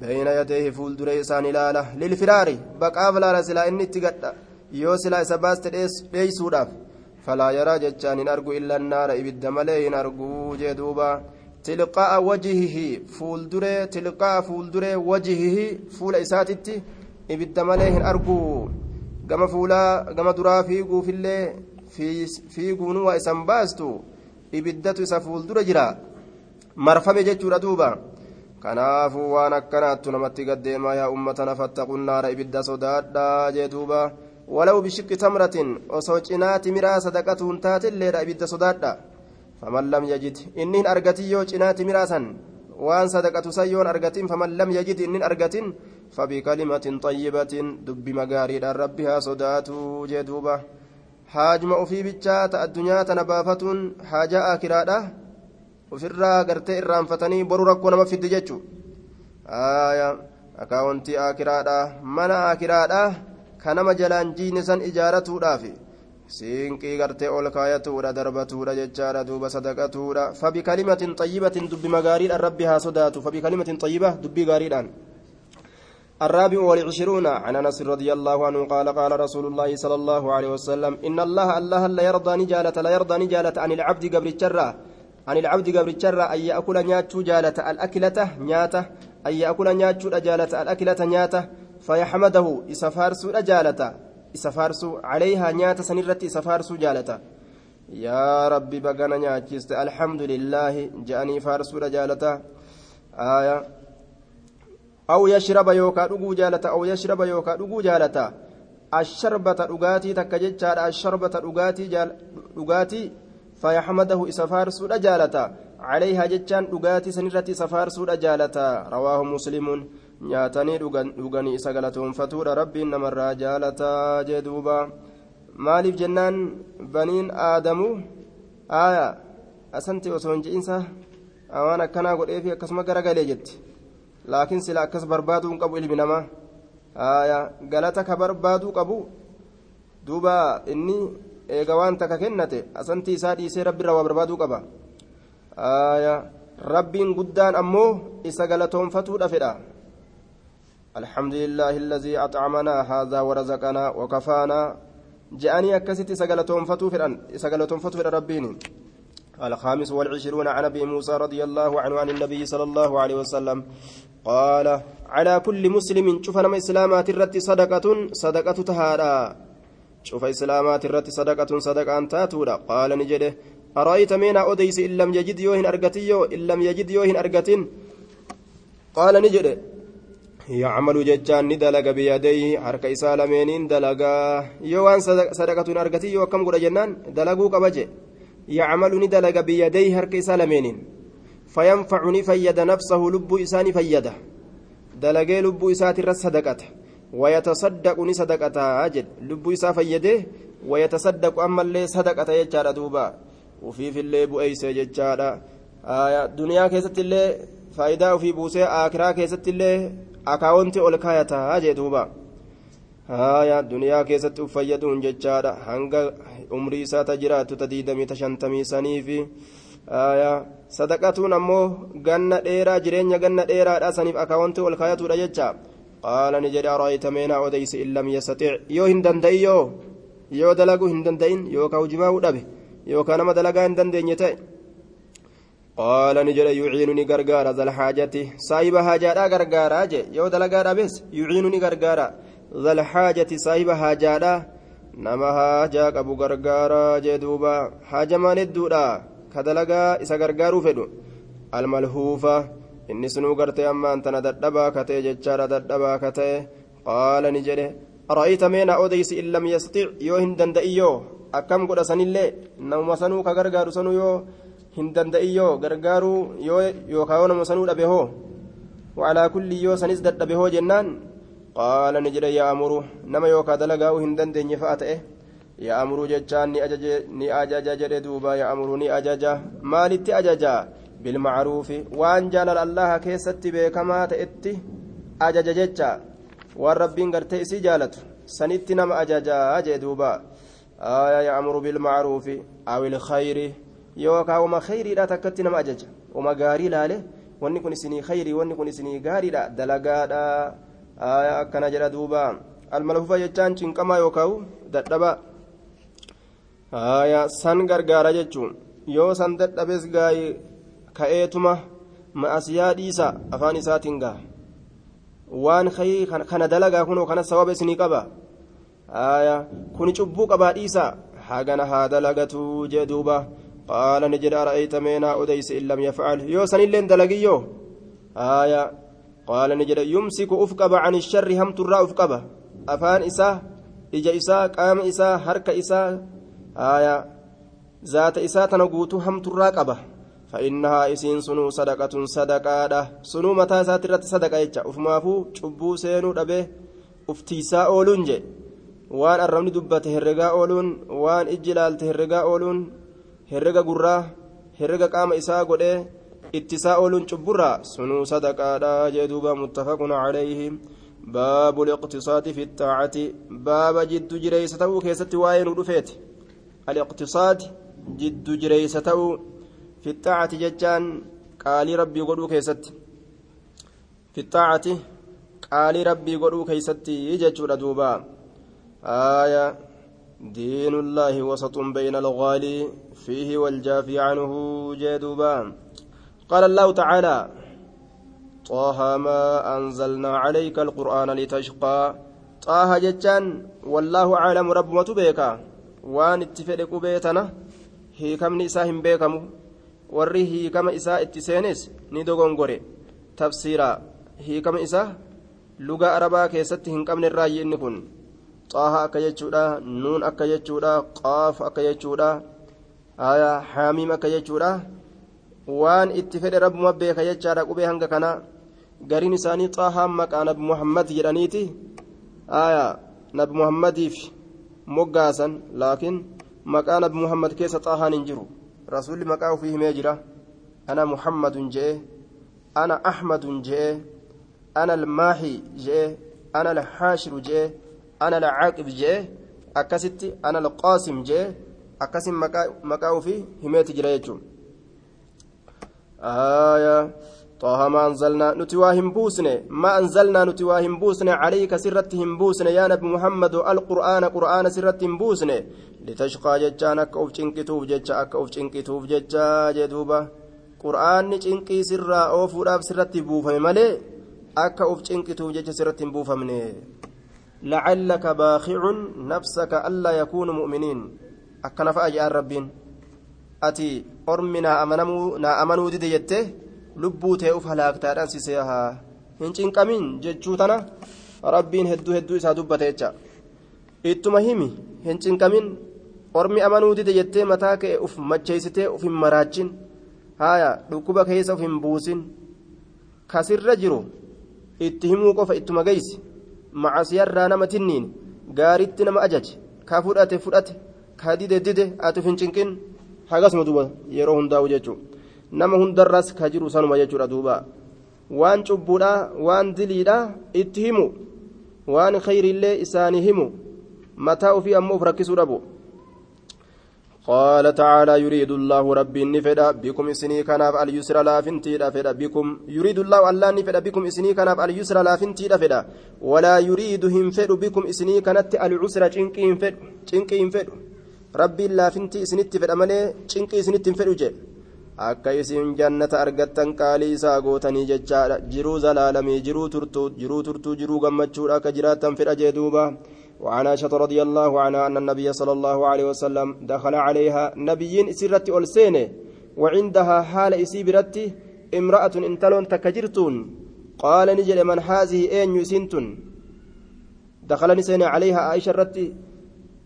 beeyna yadayhi fuuldura isaan ilaala lilfiraari baqaaf laala silaa inni itti gadha yoo silaa isa baaste dheeysuudhaaf falaa yaraa jechaan hin argu illa naara ibidda malee hin arguu jee duubaa tilqaa'a wajihihi fuulduree tilqaa'a fuulduree wajihihi fuula isaatitti ibidda malee hin argu gama fuulaa gama duraa fiiguufillee fiiguun waa isan baastu ibiddatu isa fuuldura jira. Marfame jechuudha duuba. Kanaafuu waan akkanaattu namatti gaddeemaa yaa ummatana fattaqun naara ibidda sodaadhaa jee duuba. Walaw bishiqqi tamratin osoo cinaati miraa sadaqatuun taatilleedha ibidda sodaadha faman lam yajid inni hin argatin yoo cinaati miraasan waan sadaqatu san yoon argatin faman lam yajid inni hin argatin fabikalimatin xayyibatin dubbi magaariidhaan rabbi haa sodaatu jee duuba haajuma ufii bichaa ta addunyaa tana baafatuun haajaa akiraadha ofirraa gartee irraanfatanii boru rakkoo nama fiddi jechu aya akaawontii akiraadha mana akiraadha ka nama jalaan jiine san ijaaratuudhaaf siinqii gartee ol kaayatuudha darbatuudha jechaadha duuba sadaqatuudha fabikalimatin xayyibatin dubbi magaariidhaan rabbi haa sodaatu fabikalimatin xayyiba dubbii gaariidhaan الرابع والعشرون عن أنس رضي الله عنه قال قال رسول الله صلى الله عليه وسلم إن الله الله لا يرضى نجالة لا يرضى نجالة عن العبد قبل الشرة. عن العبد قبل الشرة أن يأكل نياتشو جالة الأكلة نياته أن يأكل نياتشو جالة الأكلة نياته فيحمده إسفارس جالة إسفارس عليها نياته سنرة إسفارس جالة. يا ربي بقنا نياتشست الحمد لله جاني فارس جالة. آية. أو يشرب يوكا دغو جالتا أو يشرب يوكا دغو جالتا الشربة دغاتي تكججار الشربة دغاتي جال دغاتي فيحمده إسفار سود جالتا عليها جتان دغاتي سنرتي سفار سود جالتا رواه مسلم isa galatoonfatuudha rabbiin namarraa jaalataa jee duuba maaliif jennaan baniin aadamu aayaa asanti osoo hin je'insa waan akkanaa godheefi akkasuma garagalee jetti laakiin sila akkas barbaaduu hin qabu ilmi namaa galata ka barbaaduu qabu duuba inni eega waan takka kennate asanti isaa dhiisee rabbiirraa waa barbaaduu qaba rabbiin guddaan ammoo isa galatoonfatuudha fedha. الحمد لله الذي أطعمنا هذا ورزقنا وكفانا جاءني أكست سقلتهم فتو فرأن سقلتهم فتو ربيني الخامس والعشرون عن أبي موسى رضي الله عنه عن النبي صلى الله عليه وسلم قال على كل مسلم شوف نما إسلامات الرت صدقة صدقة تهارا شوف إسلامات الرت صدقة صدقة أنت تورا قال نجده أرأيت مين أوديس إن لم يجد يوهن أرقتيو إن لم يجد يوهن أرقتين؟ قال نجده يعمل ججان ندلق بيديه حرك إسا لمينين دلقا. يوان صدقة أرقتي يو كم قد جنان؟ دلقوا قبجي يعمل ندلق بيديه حرك إسا لمينين فينفعني فيد نفسه لب إساني فيده. دلقي لب إسات الرس صدقة ويتصدق نصدقة أجد. لب إسا فيده ويتصدق أما اللي صدقة يجار دوبا. وفي في اللي بؤيس يجار آية دنيا كيست اللي faayidaa ofii buusee akiraa keessatti illee akaawwanti ol kaayataa jee duuba haaya duniyaa keessatti uf fayyaduun umrii isaa ta jiraattu ta diidamii ta shantamii sanii fi sadaqatuun ammoo ganna dheeraa jireenya ganna dheeraadha saniif akaawwanti ol kaayatuudha jecha qaala ni jedhe araayita meenaa odeysi in lam yastatic yoo hin danda'i yoo yoo dalaguu hin danda'in yookaan hujimaa'uu dhabe yookaan nama dalagaa hin dandeenye ta'e نجد يعينني غرغارا ذا الحاجة صاحب حاجة غرغارا جي يو دلغارا بس يعينني غرغارا ذا الحاجة صاحب حاجة نما حاجة أبو غرغارا جي دوبا حاجة ما ندودا كدلغا إسا غرغارو فدو الملهوفة inni sunuu gartee ammaan tana dadhabaa katee jechaadha dadhabaa katee qaala ni jedhe ara'ayta meena odeysi in lam yastatic yoo hin danda'iyyoo akkam godha namuma sanuu ka gargaaru sanuu yoo hin danda'iyyoo gargaaruu yoo yookaan yoo nama sanuu dhabe hoo wacalaa kulli yoo sanis dadhabe hoo jennaan qaala ni jedhe yaa'amuru nama yookaan dalagaa'uu hin dandeenye fa'a ta'e yaa'amuru jechaan ni ajaja jedhe duuba yaa'amuru ni ajaja maalitti ajaja bilmacruufi waan jaalala allaha keessatti beekamaa ta'etti ajaja jecha waan rabbiin gartee isii jaalatu sanitti nama ajajaa jee duuba yaa'amuru bilmacruufi awil khayri yookaan wama khayriidha takkatti nama ajaja wama gaarii laale wanni kun isinii khayrii wanni kun isinii gaariidha dalagaadha akkana jedha duuba almalhufa jechaan cinqamaa yookaan dadhaba san gargaara jechuun yoo san dadhabes gaayee ka'eetuma ma'asiyaa dhiisa afaan isaatiin gaa waan kana dalagaa kunoo kana sababa isinii qaba kuni cubbuu qabaa dhiisa hagana haa dalagatuu jee duuba قال نجد أرأيت مينا أديس إن لم يفعل qaala ni jedha yumsiku uf qaba ani sharri hamturraa uf qaba. Afaan isaa ija isaa qaama isaa harka isaa haya zaata isaa tana guutuu hamturraa qaba. Fa'innahaa isiin sunuu sadaqatun sadaqaadha. Sunuu mataa isaati irratti sadaqa jecha. Ufumaafuu cubbuu seenuu dhabee uftiisaa ooluun jee waan arrabni dubbate herregaa ooluun waan ijji ilaalte herregaa ooluun herrega gurraa herrega qaama isaa godhee sadaqaadha jee duuba muttafaqun calayhi baabu liqtisaadi fi ittaacati baaba jiddu jireeysa ta'uu keessatti waa'ee nu dhufeeti aliqtisaad jiddu jireeysa ta'uu fi ittaacati jechaan qaalii rabbii godhuu keessatti fi ittaacati qaalii rabbii godhuu keessatti jechuudha duuba آية دين الله وسط بين الغالي فيه والجافي عنه جدوبا قال الله تعالى طه ما أنزلنا عليك القرآن لتشقى طه جتان والله أعلم رب متبيكا وان اتفق بيتنا هي كم نساهم بيكم warri hiikama isaa itti seenes ni dogongore tafsiira hiikama isaa lugaa arabaa keessatti hin qabne irraayi inni kun xaaha akka jechuudha nuun akka jechuudha qaaf akka jechuudha haamiim akka jechuudha waan itti fedhe rabbuma beeka jechaadha qubee hanga kana gariin isaanii xaahaan maqaa nabi muhammad jedhaniiti nabi muhammadiif moggaasan laakiin maqaa nabi muhammad keessa xaahaan hin jiru rasuulli maqaa ofii himee jira ana muhammadun je'e ana ahmadun je'e ana almaahi je'e ana alhaashiru je'e ana alcaaqib je'e akkasitti ana alqaasim je'e akkasin maqaa ofii himeeti jira jechuun طه ما أنزلنا نتواهم بوسنة ما أنزلنا نتواهم بوسنة عليك سرتهم بوسنة يا نبي محمد القرآن قرآن سرتهم بوسنة لتشقى جتان أكا أوف چنكتوف جتشا أكا أوف چنكتوف جتشا جدوبا قرآن چنكي سرا أوف راب سرتي بوفم ملي؟ أكا أوف چنكتوف جتشا سرتهم بوفمني لعلك باخع نفسك ألا يكون مؤمنين. أكا نفأ جاء ati ormi naa amanuu dide jette lubbuu ta'e uf halaaktaadhaan si seehaa hin cinqamin jechuu tana rabbiin hedduu hedduu isaa dubbate jecha. Ittuma himi hin cinqamin. Ormi amanuu dide jettee mataa kee uf macheessitee uf hin maraachin. Haaya dhukkuba keessa uf hin buusin. Kasirra jiru itti himuu qofa ittuma geessi. Macasiyarraa nama tinniin gaaritti nama ajaje. Ka fudhate fudhate. Ka dide dide ati uf hin cinqin. Hagasuma duba yeroo hundaa'u jechuudha. nama hundarras ka jiru sanuma jechuudha duuba waan cubbuudha waan diliidha itti himu waan khayriillee isaanii himu mataa ofii ammoo uf rakkisuu dhabu قال تعالى يريد الله ربي نفدا بكم اسني كناف اليسر لا فنتي دفدا بكم يريد الله الله نفدا بكم اسني كناف اليسر لا فنتي دفدا ولا يريد هم فد بكم اسني كانت العسر چنقي فد چنقي فد ربي لا فنتي اسنت فدا ملي چنقي اسنت فد جه akka isin jannata argattan qaalii isaa gootanii jechaadha. Jiruu zalaalamii jiruu turtuu jiruu turtuu jiruu gammachuudha akka jiraattan fedha jee duuba. وعن عائشة رضي الله عنها أن النبي صلى الله عليه وسلم دخل عليها نبيين سرت ألسينه وعندها حال إسيبرت امرأة انتلون تكجرتون قال نجل من هذه أين يسنتن دخل نسين عليها عائشة رتي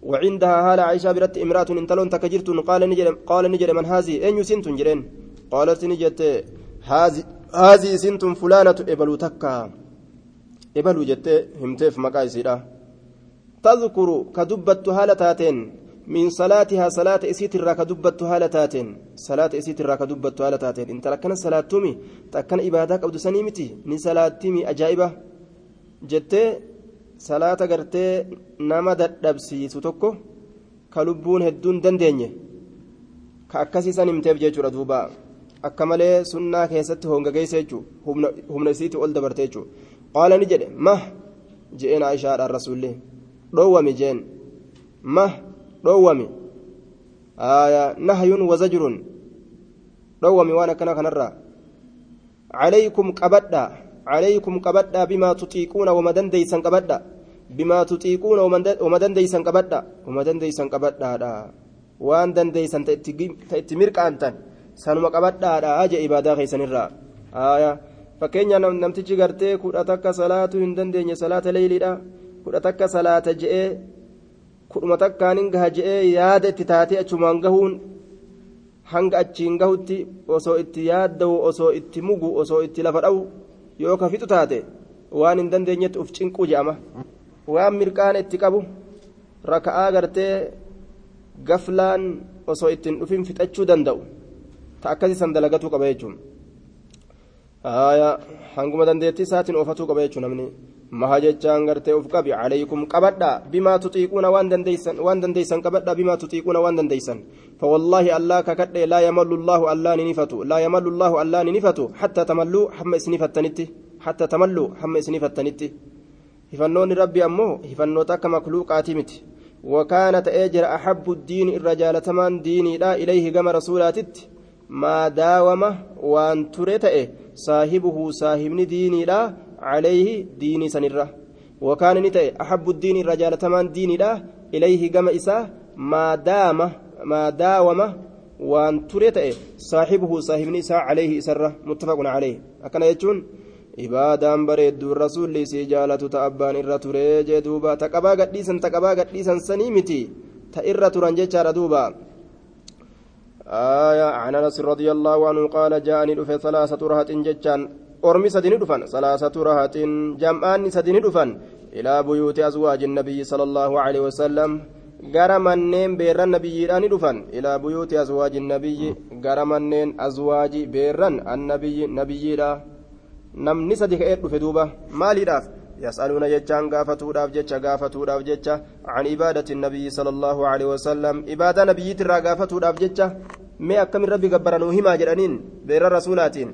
وعندها هالة عائشة برت امرأة انتلون تكجرت قال نجل قال نجل من هذه؟ أين سنتم جرين؟ قالت نجت هذه هذه سنتم فلانة إبلو تكا. إبلو جت همتف مقايسيرا تذكر كدبت هالة تاتين من صلاتها صلاة إسيت الرا كدبت هالة تاتين صلاة إسيت الرا كدبت هالة تاتين انت لكن صلاة تومي تكن إبادك أو دسنيمتي ni salaatimi ajaa'iba jettee salaata gartee nama dadhabsiisu tokko ka lubbuun hedduun dandeenye ka akkasiisan himteef jechuudha duuba. Akka malee sunnaa keessatti hongageessa jechuudha. Humna isiitti ol dabarte jechuudha. Qaala ni jedhe mah je'een aishaadhaan rasuullee dhoowwami jeen. Mah dhoowwami. Nahyun wazajruun dhoowwami waan akkana kanarraa. Calaykum qabadhaa عليكم قبدا بما تطيقون وما دنديسن قبدا بما تطيقون وما دنديسن قبدا وما دنديسن قبدا وان دنديسن تأتمر كانتن سنما قبدا أجا إبادة خيسن الرا آية namtichi gartee kudha takka salaatu hin dandeenye salaata leeyliidha kudha takka salaata je'ee kudhuma takkaanin gaha je'ee yaada itti taatee achumaan gahuun hanga achiin gahutti osoo itti yaadda'u osoo itti yoo ka fixu taate waan hin dandeenyetti uf cinquu je'ama waan mirqaan itti qabu raka'aa gartee gaflaan osoo ittiin dhufin fixachuu danda'u. Ta akkasii san dalagatuu qaba jechuun. Hanguma dandeettii isaatiin oofatuu qaba jechuun namni maha jechaan gartee uf qabi calaykum qabadha bimaa tuxiiquuna waan dandeeysan qabadha bimaa tuxiiquuna waan dandeeysan fawallaahi allah kakadhe laa yamallu llaahu allah ni nifatu laa yamallu llaahu allah ni nifatu hatta tamalluu hamma isinifattanitti hatta tamalluu hamma isinifattanitti hifannoonni rabbi ammoo hifannoota akka makluuqaati miti وكان تأجر أحب الدين الرجال تمان ديني لا إليه كما رسولاتت ما داوم وان تريته صاحبه صاحبني ديني لا عليه ديني سنرة. وكان نتأ أحب الدين الرجال تمان ديني لا إليه كما إساه ما دام ما داوم وان تريته صاحبه صاحبني إساه عليه سرة متفق عليه. أكن يجون ibaadaan bareedduun rasuulli isii jaalatu ta abbaan irra turee jee duuba ta qabaa gadhiisan ta qabaa gadhiisan sanii آية عن أنس رضي الله عنه قال جاءني دفن ثلاثة رهط جتان أرمي سدين دفن ثلاثة رهط جمعان سدين دفن إلى بيوت أزواج النبي صلى الله عليه وسلم gara manneen beerran nabiyyiidhaan dhufan. Ilaa buyuuti azwaaji nabiyyi gara manneen azwaaji beerran annabiyyi nabiyyiidha. Namni sadi ka'ee dhufe duuba maaliidhaaf? يسألون جتان قافتو داف جتشا قافتو داف جتشا عن عبادة النبي صلى الله عليه وسلم عبادة نبي ترى قافتو داف جتشا ما أكم ربي قبرنوا هما جرانين بير الرسولاتين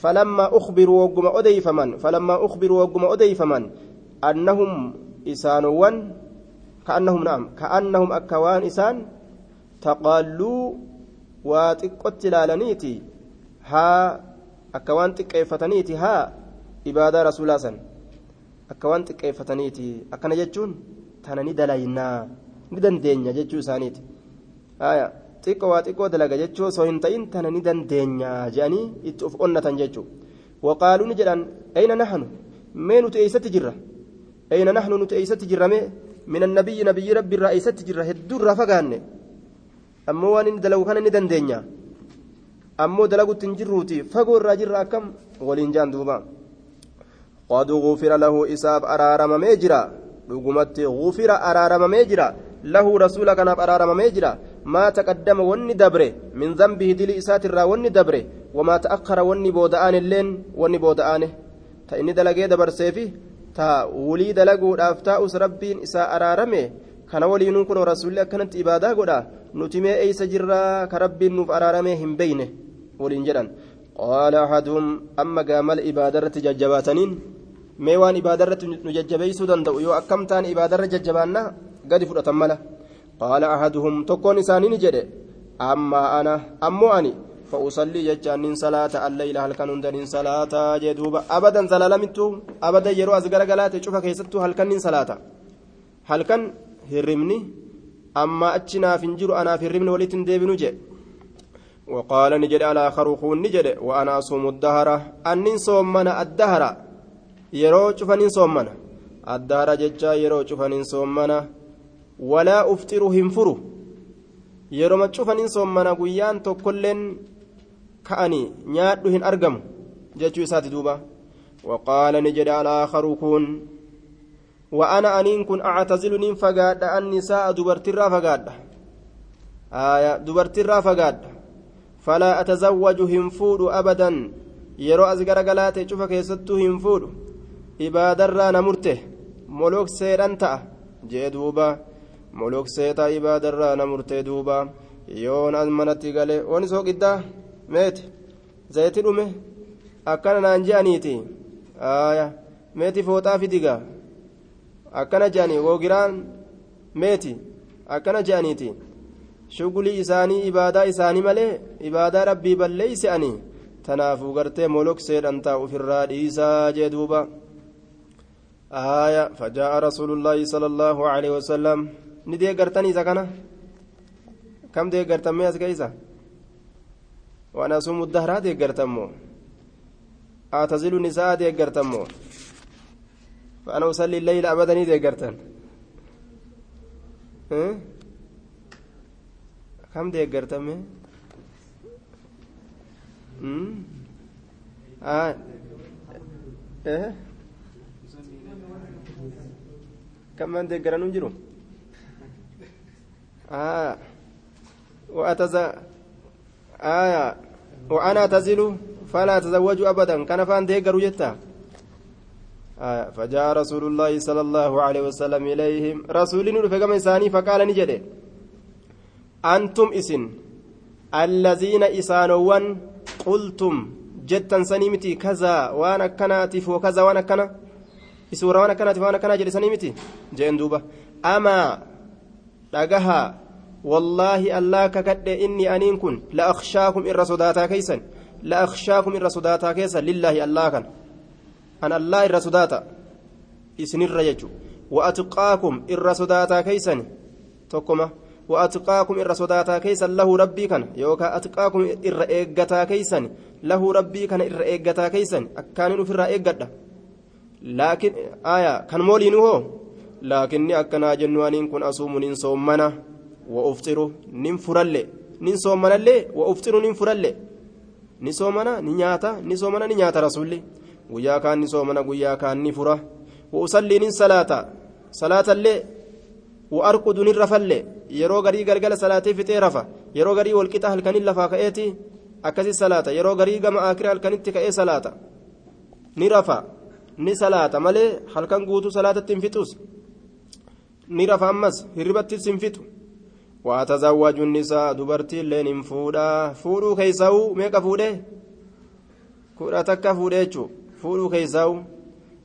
فلما أخبروا وقم أدي فمن فلما أخبروا وقم أدي فمن أنهم إسانوان كأنهم نعم كأنهم أكوان إسان تقالوا واتقت لالنيتي ها أكوان تكيفتنيتي ها عبادة رسول الله akka waan xiqqeeffataniiti akkana jechuun tana ni dalaynaa ni dandeenya jechuu isaaniiti xiqqoo waa xiqqoo dalaga jechuu osoo hin ta'in tana ni dandeenya jedhanii itti of onnatan jechuu. Waqaaluu ni jedhan ayna nahnu? Mee nuti eeysatti jirra? Ayna nahnu nuti eeysatti jirra mee? Minan annabiyyi nabiyyi rabbi irraa eeysatti jirra? Hedduu irraa fagaanne. Ammoo waan inni dalagu kana ni dandeenya ammoo dalagutti hin jirruuti fagoo irraa jirra akkam? Waliin jaan duuba. Qad gufira lahuu isaaf araaramamee jira. Dhugumatti gufira araaramamee jira. Lahu rasuula kanaaf araaramamee jira. ما تقدم وني دبره من ذنبه دلي إسات الرا وني دبره وما تأخر وني بودآن اللين وني بودآنه تإني دلقي دبر سيفي تا ولي دلقوا الأفتاء ربين إساء أرارمه kana waliinuu kun rasuulli akkanatti ibaadaa godha nuti mee eeysa jirraa ka rabbiin nuuf araaramee hin beyne waliin jedhan qaala ahaduhum amma gaamala ibaadarratti jajjabaataniin mee waan ibaadarratti nu jajjabeeysuu danda'u yoo akkam taan ibaadarra jajjabaannaa gadi fudhatan mala ahaduhum tokkoon isaanii ni jedhe ammaa ana ammoo ani فأصلي جتان صلاة الليل. هل كان دنين صلاة؟ جدوبا أبدا زلالمتو أبدا يرو أزغر غلات شوف كيستو هل كان صلاة؟ هل كان هرمني؟ أما أتشنا فنجر أنا في الرمن وليت ديبنو جي وقال نجد على خروخون نجد. وأنا أصوم الدهر. أنين صومنا الدهر. yeroo cufaniin soommana addaara jechaa yeroo cufaniin soommana walaa ufxiru hin furu yeroma cufaniin soommana guyyaan tokkolleen ka'anii nyaadhu hin argamu jechuu isaati duuba waqaala ni jedha alaakaru kun وأنا أنين كن أعتزل نين فقاد النساء دبرترا فقاد آية دبرترا فقاد فلا أتزوج هنفود أبدا يرو أزقر قلاتي شوف كيستو هنفود ibaadarraa na murte molokseedhan ta'a jee duuba molokseeta ibaadarraa na murte duuba yoon as manatti gale wani soo qiddaa meeti zayti dhume akkana naan je'aniiti meeti fooxaa fidiga akkana je'anii woogiraan meeti akkana je'aniiti shugulii isaanii ibaadaa isaanii malee ibaadaa rabbii balleeyse'anii tanaafuu gartee molokseedhan ta'a ofirraa dhiisaa jee duuba آية فجاء رسول الله صلى الله عليه وسلم سكنة كم دي قرتم مياس كيسة وأنا أصوم الدهر دي قرتمو أعتزل النساء دي قرتمو فأنا أصلي الليل أبدا دي قرتن؟ كم دي قرتم آه إيه كمان ديجرانون جرو آه. وأتز آية وأنا أتزل فلا أتزوج أبدا. كان فأن ديجرو جتا. آه. فجاء رسول الله صلى الله عليه وسلم إليهم. رسول رفقم إساني فقال نجده. أنتم إسن. الذين إسانوان قلتم. جتا سنيمتي كذا. وأنا كناتف وكذا. وأنا كنا. isuura waan akkanaati waan akkanaa jedhisanii miti jeen duuba amaa dhagahaa wallaahi allaa kakadhe inni aniin kun la akshaakum irra sodaataa keeysan la akshaakum irra sodaataa keessa lillaahi allaa kan an allaa irra sodaata isinirra jechu atqaakum irra sodaataa keeysan tokkoma وأتقاكم إر صداتا كيسا له ربي كان يوكا أتقاكم إر إيقتا كيسا له ربي كان إر إيقتا كيسا أكانين في الرأيقتا لكن آية كان مولين هو laakinni akkanaa jennu aniin kun asuumu nin soommana wa'ufxiru nin furalle. Nin soommanallee? Wa'ufxiru nin furalle? Ni soomana ni nyaata ni soomana ni nyaata rasuulli. Guyyaa kaan ni soomana guyyaa kaan ni fura. Wa'usallii nin salaata. Salaatallee? Wa'arqudu nin rafallee? Yeroo garii galgala salaatee fixee rafa. Yeroo garii walqixa halkanin lafaa ka'eeti? Akkasii salaata. Yeroo garii gama akira halkanitti ka'ee salaata. Ni rafa. Ni salaata. Malee halkan guutuu salaatatti hin fixus. Ni rafa ammas hirribattis hin fixu waatazawwaju nisaa dubartiilleen hin fuudhaa fuudhuu keeysaa'u meeqa fuudhe kudha takka fuudhe jechuu fuudhuu keeysaa'u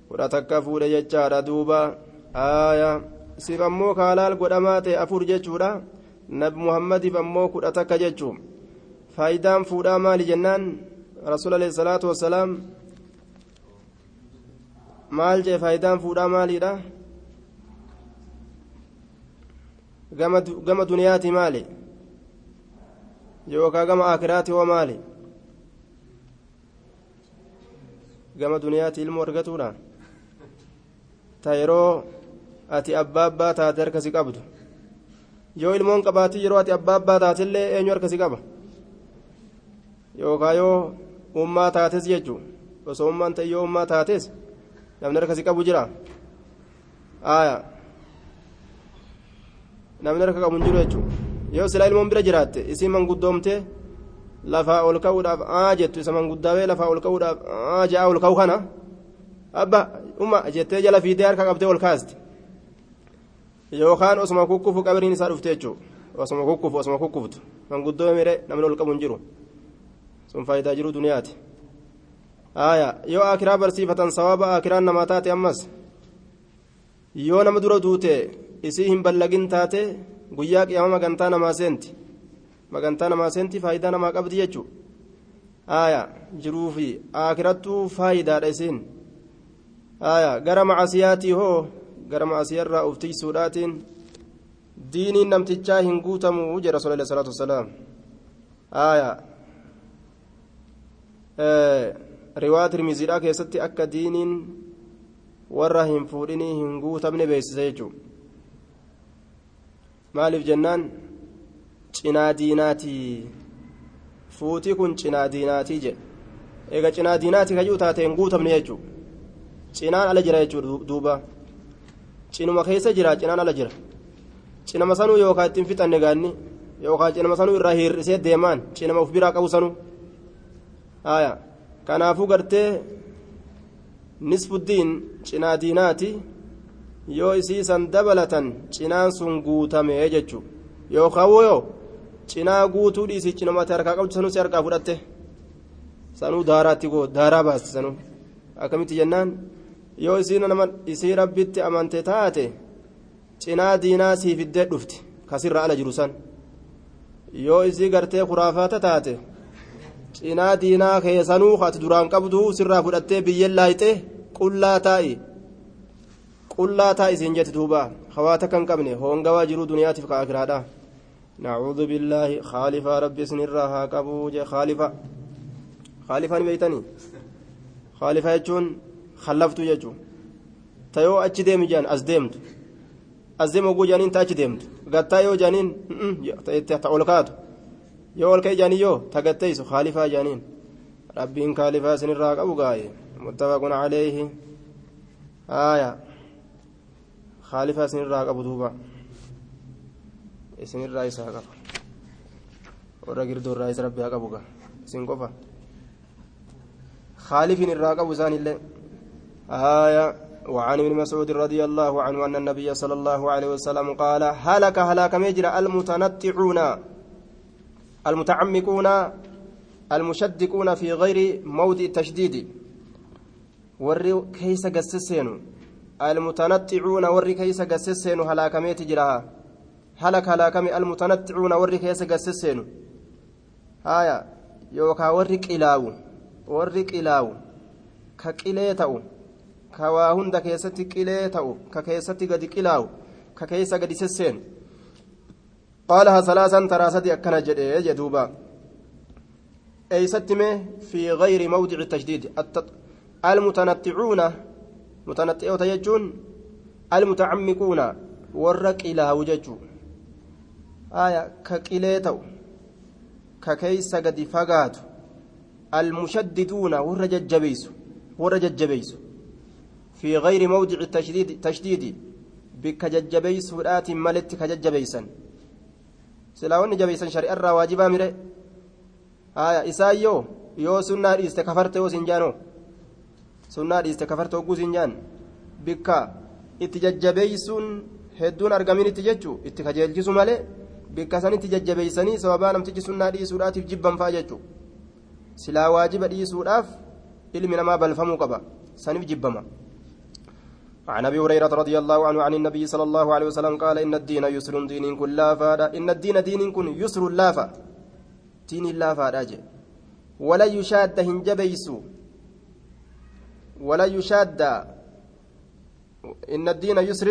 kudha takka fuudhe jechaadha duuba aaya siif ammoo kaalaal godhamaa ta'e afur jechuudha nabi muhammadiif ammoo kudha takka jechuu faayidaan fuudhaa maali jennaan rasuul alayhi salaatu wassalaam maal jee faayidaan fuudhaa maaliidha gama duniyaati maali yookaan gama akiraati hoo maali gama duniyaati ilmoo argatuudha ta yeroo ati abbaa abbaa taate harkasi qabdu yoo ilmoon qabaati yeroo ati abbaa abbaa taatillee eenyu harkasi qaba yookaan yoo ummaa taates jechuun osoo ummaan ta'e yoo ummaa taates namni harkasi qabu jira aayaa. Namni harka qabu hin jiru jechuudha yoo silaa ilmoon bira jiraatte isii manguddoomtee lafaa ol ka'uudhaaf aa jettu isa manguddaawee lafaa ol ka'uudhaaf aa ja'a ol ka'u kana abba umma jettee jala fiidee harka qabdee ol kaasti yookaan osuma kukkufu qabiriin isaa dhufte jechuudha osuma kukkufu osuma kukkuftu manguddoo mire namni ol qabu hin jiru sun faayidaa jiru duniyaati aayaa yoo akiraa barsiifatan sawaaba akiraan namaa taate ammas yoo nama dura duute isii hin ballagin taate guyyaa qiyaama magantaa namaa seenti. Magantaa namaa seenti faayidaa namaa qabdi jechuudha. Aayaa jiruu akirattuu faayidaadha isiin. Aayaa gara macasiyaatii hoo gara macasiyarraa uf tiisuudhaatiin diiniin namtichaa hin guutamu jedha rasuul alayhi salaatu wasalaam aayaa riwaa tirmiziidhaa keessatti akka diiniin warra hin fuudhinii hin guutamne beeksisa jechuudha maaliif jennaan? Cinaa diinaatii fuutii kun cinaa diinaatii jedhe. Eega cinaa diinaatii kayyuu taate hin guutamne jechuudha cinaan ala jira jechuudha duuba. Cinuma keessa jira cinaan ala jira. Cinama sanuu yookaan ittiin fixanne gaanni yookaan cinama sanuu irraa hir'isee deemaan cinama uf biraa qabu sanuu? Aayaa. Kanaafuu gartee nisfuddiin cinaa diinaati yoo isiisan dabalatan cinaan sun guutamee jechuudha yookaan yoo cinaa guutuu dhiisii cinamatti harkaa qabdu sanuu si harkaa fudhatte? Sanuu daaraatti goo daaraa baasti sanuu. Akkamitti jennaan? Yoo isiin nama isii rabbitti amante taate cinaa diinaa sii fiddee dhufti kasirra ala jiru san yoo isii gartee kuraafaata taate cinaa diinaa keessanuu ati duraan qabdu sirraa fudhattee biyyeen laayixee qullaa taa'i qullaa taa'i isiin jetti duuba hawaata kan qabne hoongawaa jiruu duniyaatiif ka akiraadha nacuudhu billaahi khaalifaa rabbi isinirraa haa qabuu jee khaalifa khaalifaa ni beeytanii khaalifaa jechuun khallaftu jechuun tayoo achi deemi jaan as deemtu as deemu oguu jaaniin ta achi deemtu gattaa yoo jaaniin ta ol kaatu yoo ol ka'e jaanii yoo tagatteessu khaalifaa jaaniin rabbiin khaalifaa isinirraa qabu gaaye muttafaqun caleeyhi haaya qabu duuba isinirraa isaa qaba warra girdoorraa isa rabbi haa qabu gaa isin qofa خالفين الراقب زان آية. وعن ابن مسعود رضي الله عنه أن النبي صلى الله عليه وسلم قال هلك هلاك مجرى المتنطعون المتعمقون المشدقون في غير موضع التشديد. ور كيس قسسين المتنطعون ور كيس قسسين هلاك مجرى هلك هلاك المتنطعون ور كيس قسسين آية يوكا ور qilee ta'u ka waa hunda keessatti qilee ta'u ka keessatti gadi qilaawu ka keessa gadi sesseenu قالها ثلاثا ترى سدي أكنا جدوبا. أي ستمه في غير موضع التشديد المتنطعون متنطعون يجون المتعمقون ورق إلى وججو آية ككيليتو ككيس قد فقاتو. المشددون ورججبيس ورججبيس في غير موضع التشديد تشديد. بك ججبيس ورات ملت كججبيسا سلاون جبيسا شرع مره آية إسايو. kafarte yoo sin jaanoo sunnaa dhiiste kafarte hogguu sin jaan bikka itti jajjabeeysuun hedduun argaminitti jechuu itti kajeelchisu malee bikka sanitti jajjabeeysanii sababaa namtichi sunnaa dhiisuudhaatiif jibban fa'a jechuu silaa waajiba dhiisuudhaaf ilmi namaa balfamuu qaba saniif jibbama عن ابي هريره رضي الله عنه عن النبي صلى الله عليه وسلم قال ان الدين يسر دين كن لا ان الدين دين كن يسر لافا دين لا فادا ولا يشاد هنجبيس ولا يشاد. إن الدين يسر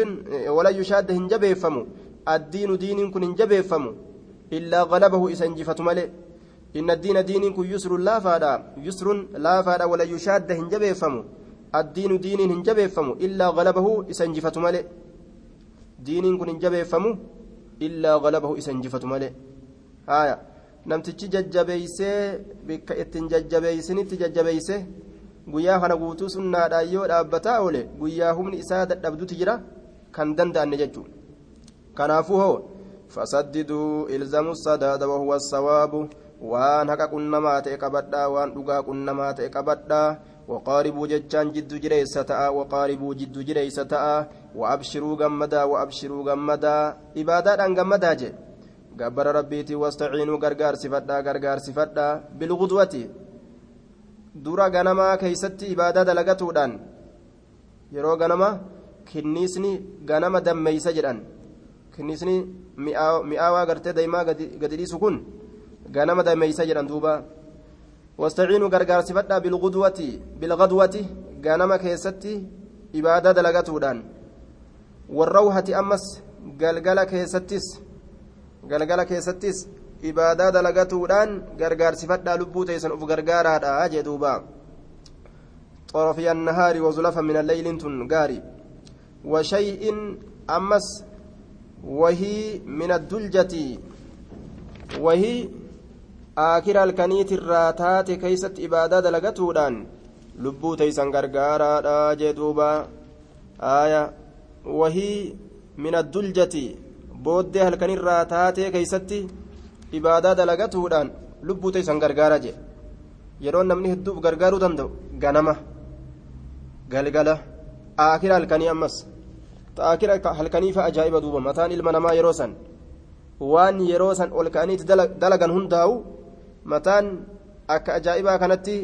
ولا يشاد هنجبيفم الدين دين كن هنجبيفم إلا غلبه إسنجفة ملئ إن الدين دين كن يسر لا فادا. يسر لا فادا ولا يشاد هنجبيفم الدين دين هنجبيفم إلا غلبه إسنجفة ملئ دين كن هنجبيفم إلا غلبه إسنجفة ملئ آية. namtichi jajjabeeysee bikka ittiin jajjabeeysinitti guyyaa kana guutuu sunnaadhaan yoo dhaabbataa oole guyyaa humni isaa dadhabduti jira kan danda'anne jechuudha kanaafuu hoo fasaddiduu ilzamu sadaada wahuwa sawaabu waan haqa qunnamaa ta'e qabadhaa waan dhugaa qunnamaa ta'e qabadhaa waqaaribuu jechaan jiddu jireessa ta'a waqaaribuu jiddu jireessa ta'a wa'abshiruu gammadaa wa'abshiruu gammadaa ibaadaadhaan gammadaa jedhe gabbara rabbiitii wastaciinuu gargaarsifadhaa gargaarsifadhaa bilgudwati dura ganamaa keeysatti ibaadaa dalagatuudhaan yeroo ganama kinniisni ganama dammeeysa jedhan kinniisni mi'aawaa gartee daymaa gadi dhiisu kun ganama dammeeysa jedhan duuba wastaciinuu gargaarsifadhaa bilgadwati ganama keessatti ibaadaa dalagatuudhaan warrawhati ammas galgala keessattis galgala keessattis ibaadaa dalagatuudhaan gargaarsifadhaa lubbuu teessan uf gargaaraadha jee duuba wazulafa min alleylin tun gaari washay'in ammas wahii min adduljati wahii aakira halkaniitirraa taate keeysatti ibaadaa dalagatuudhaan lubbuu teeysan gargaaraadha jee duuba aya wahii min adduljati booddee halkanirraa taatee keeysatti ibaadaa dalagatuudhaan lubbuu teessan gargaara jedhe yeroo namni hedduuf gargaaruu danda'u ganama galgala aakira halkanii ammas aakira halkaniifa ajaa'iba duuba mataan ilma namaa yeroo san waan yeroo san ol ka'aniiti dalagan hundaa'u mataan akka ajaa'ibaa kanatti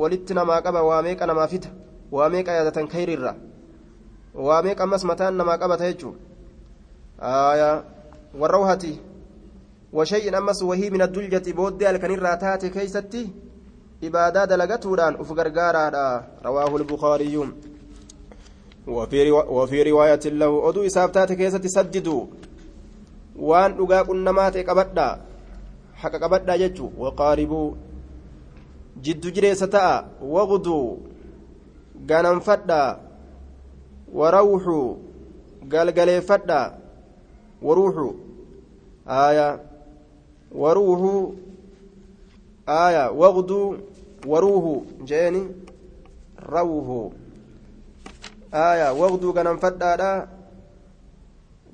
walitti namaa qaba waa meeqa namaa fita waa meeqa yaadatan kayrirra waa meeqa ammas mataan namaa qabata jechuudha آية والروهة وشيء أمس وهي من الدلجة بود الكنيرة تاتي كيستي إبادة دلقتودان أفقرقارا رواه البخاري. وفي, روا وفي رواية له أدو إسابتات كيستي سددوا وان dhugaa qunnamaa ta'e qabadhaa haqa qabadhaa jechuu waqaaribuu jiddu jireessa ta'a waqduu ganamfadhaa warawxuu galgaleeffadhaa وروح وروح آية وغدو وروح جاني روح. آية وغدو غنم فدا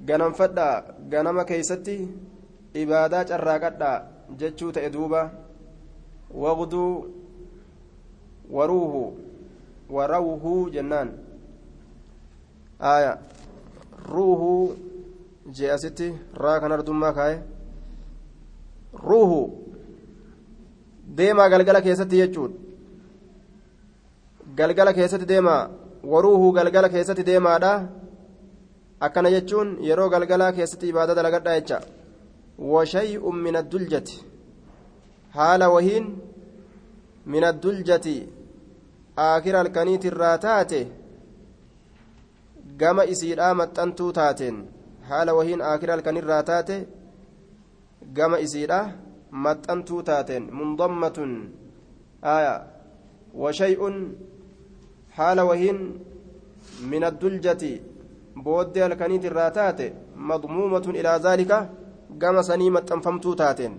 غنم فدا غنم كيستي إبادة الراقدة جتشو تأدوبة وغدو وروح وروح جنان. آية asitti raa kan ardummaa kaaye ruuhu deemaa galgala keessatti jechuudha. Galgala keessatti deemaa waruuhu galgala keessatti deemaadha. Akkana jechuun yeroo galgalaa keessatti ibaada dalagadha jecha washay'un min adduljati. Haala wahiin min adduljati aakira halkaniitirraa taate gama isiidhaa maxxantuu taateen. Haala wahiin aakira halkanirraa taate gama isiidha maxxantuu taateen mundammatun aya washay'un haala wahiin min adduljati booddee halkaniit irraa taate madmuumatun ilaa zaalika gama sanii maxxanfamtuu taateen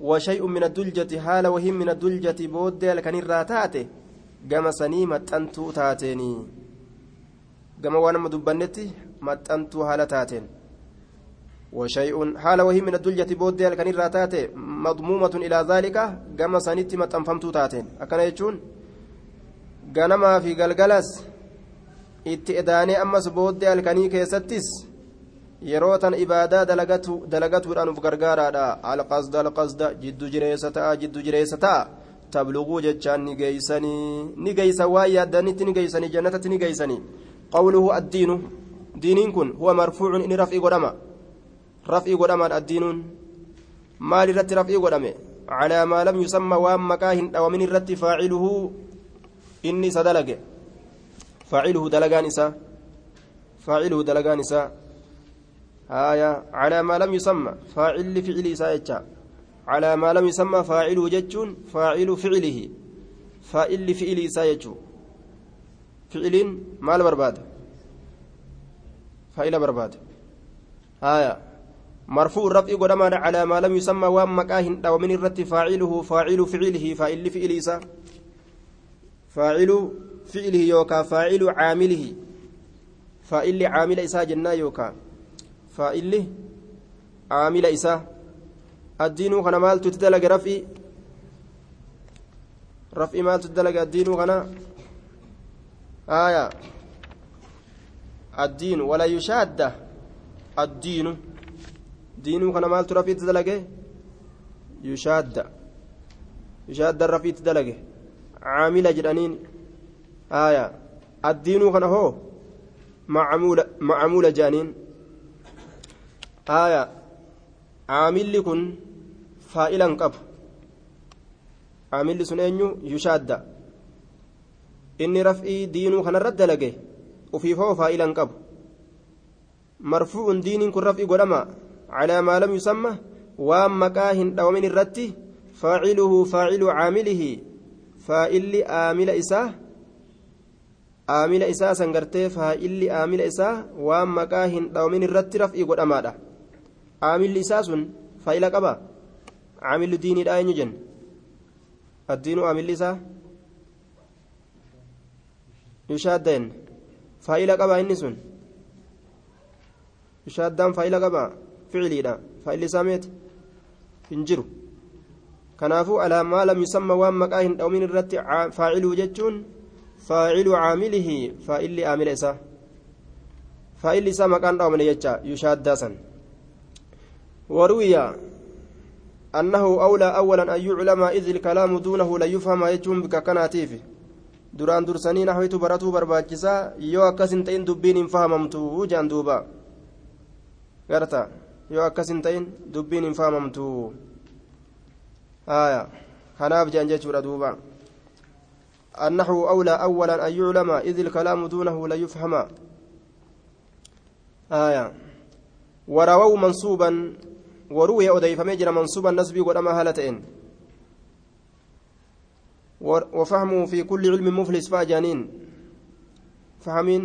وشيء من الدلجة حال وهم من الدلجة بود لكن الراتات maxxantuu taateenii gama waan amma dubbannetti maxxantuu haala taateen وشيء حال وهي من الدلجة بود كان الراتات مضمومة إلى ذلك كما سنت متنفمت تاتين أكن يجون غنما في غلغلس اتئداني أمس بود yerootan ibaadaa dalagatuudhaan uf gargaaraadha alqasda alqasda jiddu jireessa ta'a jiddu jireessa ta'a tabluguu jechaan ni geeysanii ni geeysan waan yaaddanitti ni geeysanii jannatatti ni geeysanii qawluhu addiinu diiniin kun huwa marfuucun inni raf'ii godhama raf'ii godhamaadha addiinuun maal irratti raf'ii godhame calaa maa lam yusamma waan maqaa hin dhawamin irratti faaciluhu inni isa dalage faaciluhu dalagaan isaa faaciluhu dalagaan isaa آية على ما لم يسمى فاعل فعل إساءة على ما لم يسمى فاعله جتون فاعل فعله فاعل فعل إساءة فعل مال برباد فاعل برباد آية مرفوع الرفع قدما على ما لم يسمى وام مكاه أو من الرت فاعله فاعل فعله فاعل فعل إساء فاعل فعله يوكا فاعل عامله فاعل عامل إساء جنة يوكا isaa addiinuu kana maaltu itti dalage raf'i raf'i maaltu itti dalage addiinuu kana aayaa addiinu wala yushaadda addiinu diinuu kana maaltu raf'i itti dalage yushaadda yushaadda raf'i itti dalage caamila jedhaniin aayaa addiinuu kana hoo macamuula jedhaniin aya caamilli kun faa'ilan qabu caamilli sun eenyu yushaadda inni raf'ii diinuu kanarratti dalage ufiifoo faa'ilan qabu marfuu'un diiniin kun raf'ii godhama calaa maa lam yusamma waan maqaa hin dhawamin irratti faaciluhu faacilu caamilihi faa'illi aamila isaa aamila isaa san gartee faa'illi aamila isaa waan maqaa hin dhawamin irratti raf'ii godhamaadha caamilli isaa sun faa'ila qaba caamilli diiniidha eenyu jenna addiinu caamilli isaa yushaaddeen faa'ila qaba inni sun yushaaddaan ficiliidha faa'illi isaa meeti hin jiru kanaafuu alaamaa lam yusamma waan maqaa hin dhawmin irratti faaciluu jechuun faacilu caamilihi faa'illi aamila isaa faa'illi isaa maqaan dhawmine jecha yushaaddaa san وروي أنه أولى أولا أن يعلم إذ الكلام دونه لا يفهم يجوم بك كناتيف duraan dursanii naxwitu baratuu barbaachisaa yoo akkas hin ta'in dubbiin hin yoo akkas hin ta'in dubbiin hin fahamamtu haya kanaaf jaan jechuudha duuba. النحو أولى أولا أن يعلم إذ الكلام دونه لا يفهم آية ورووا منصوبا وروي أديفمي جرى منصوبا نسبي ودما هالتين وفهمه في كل علم مفلس فاجانين فهمين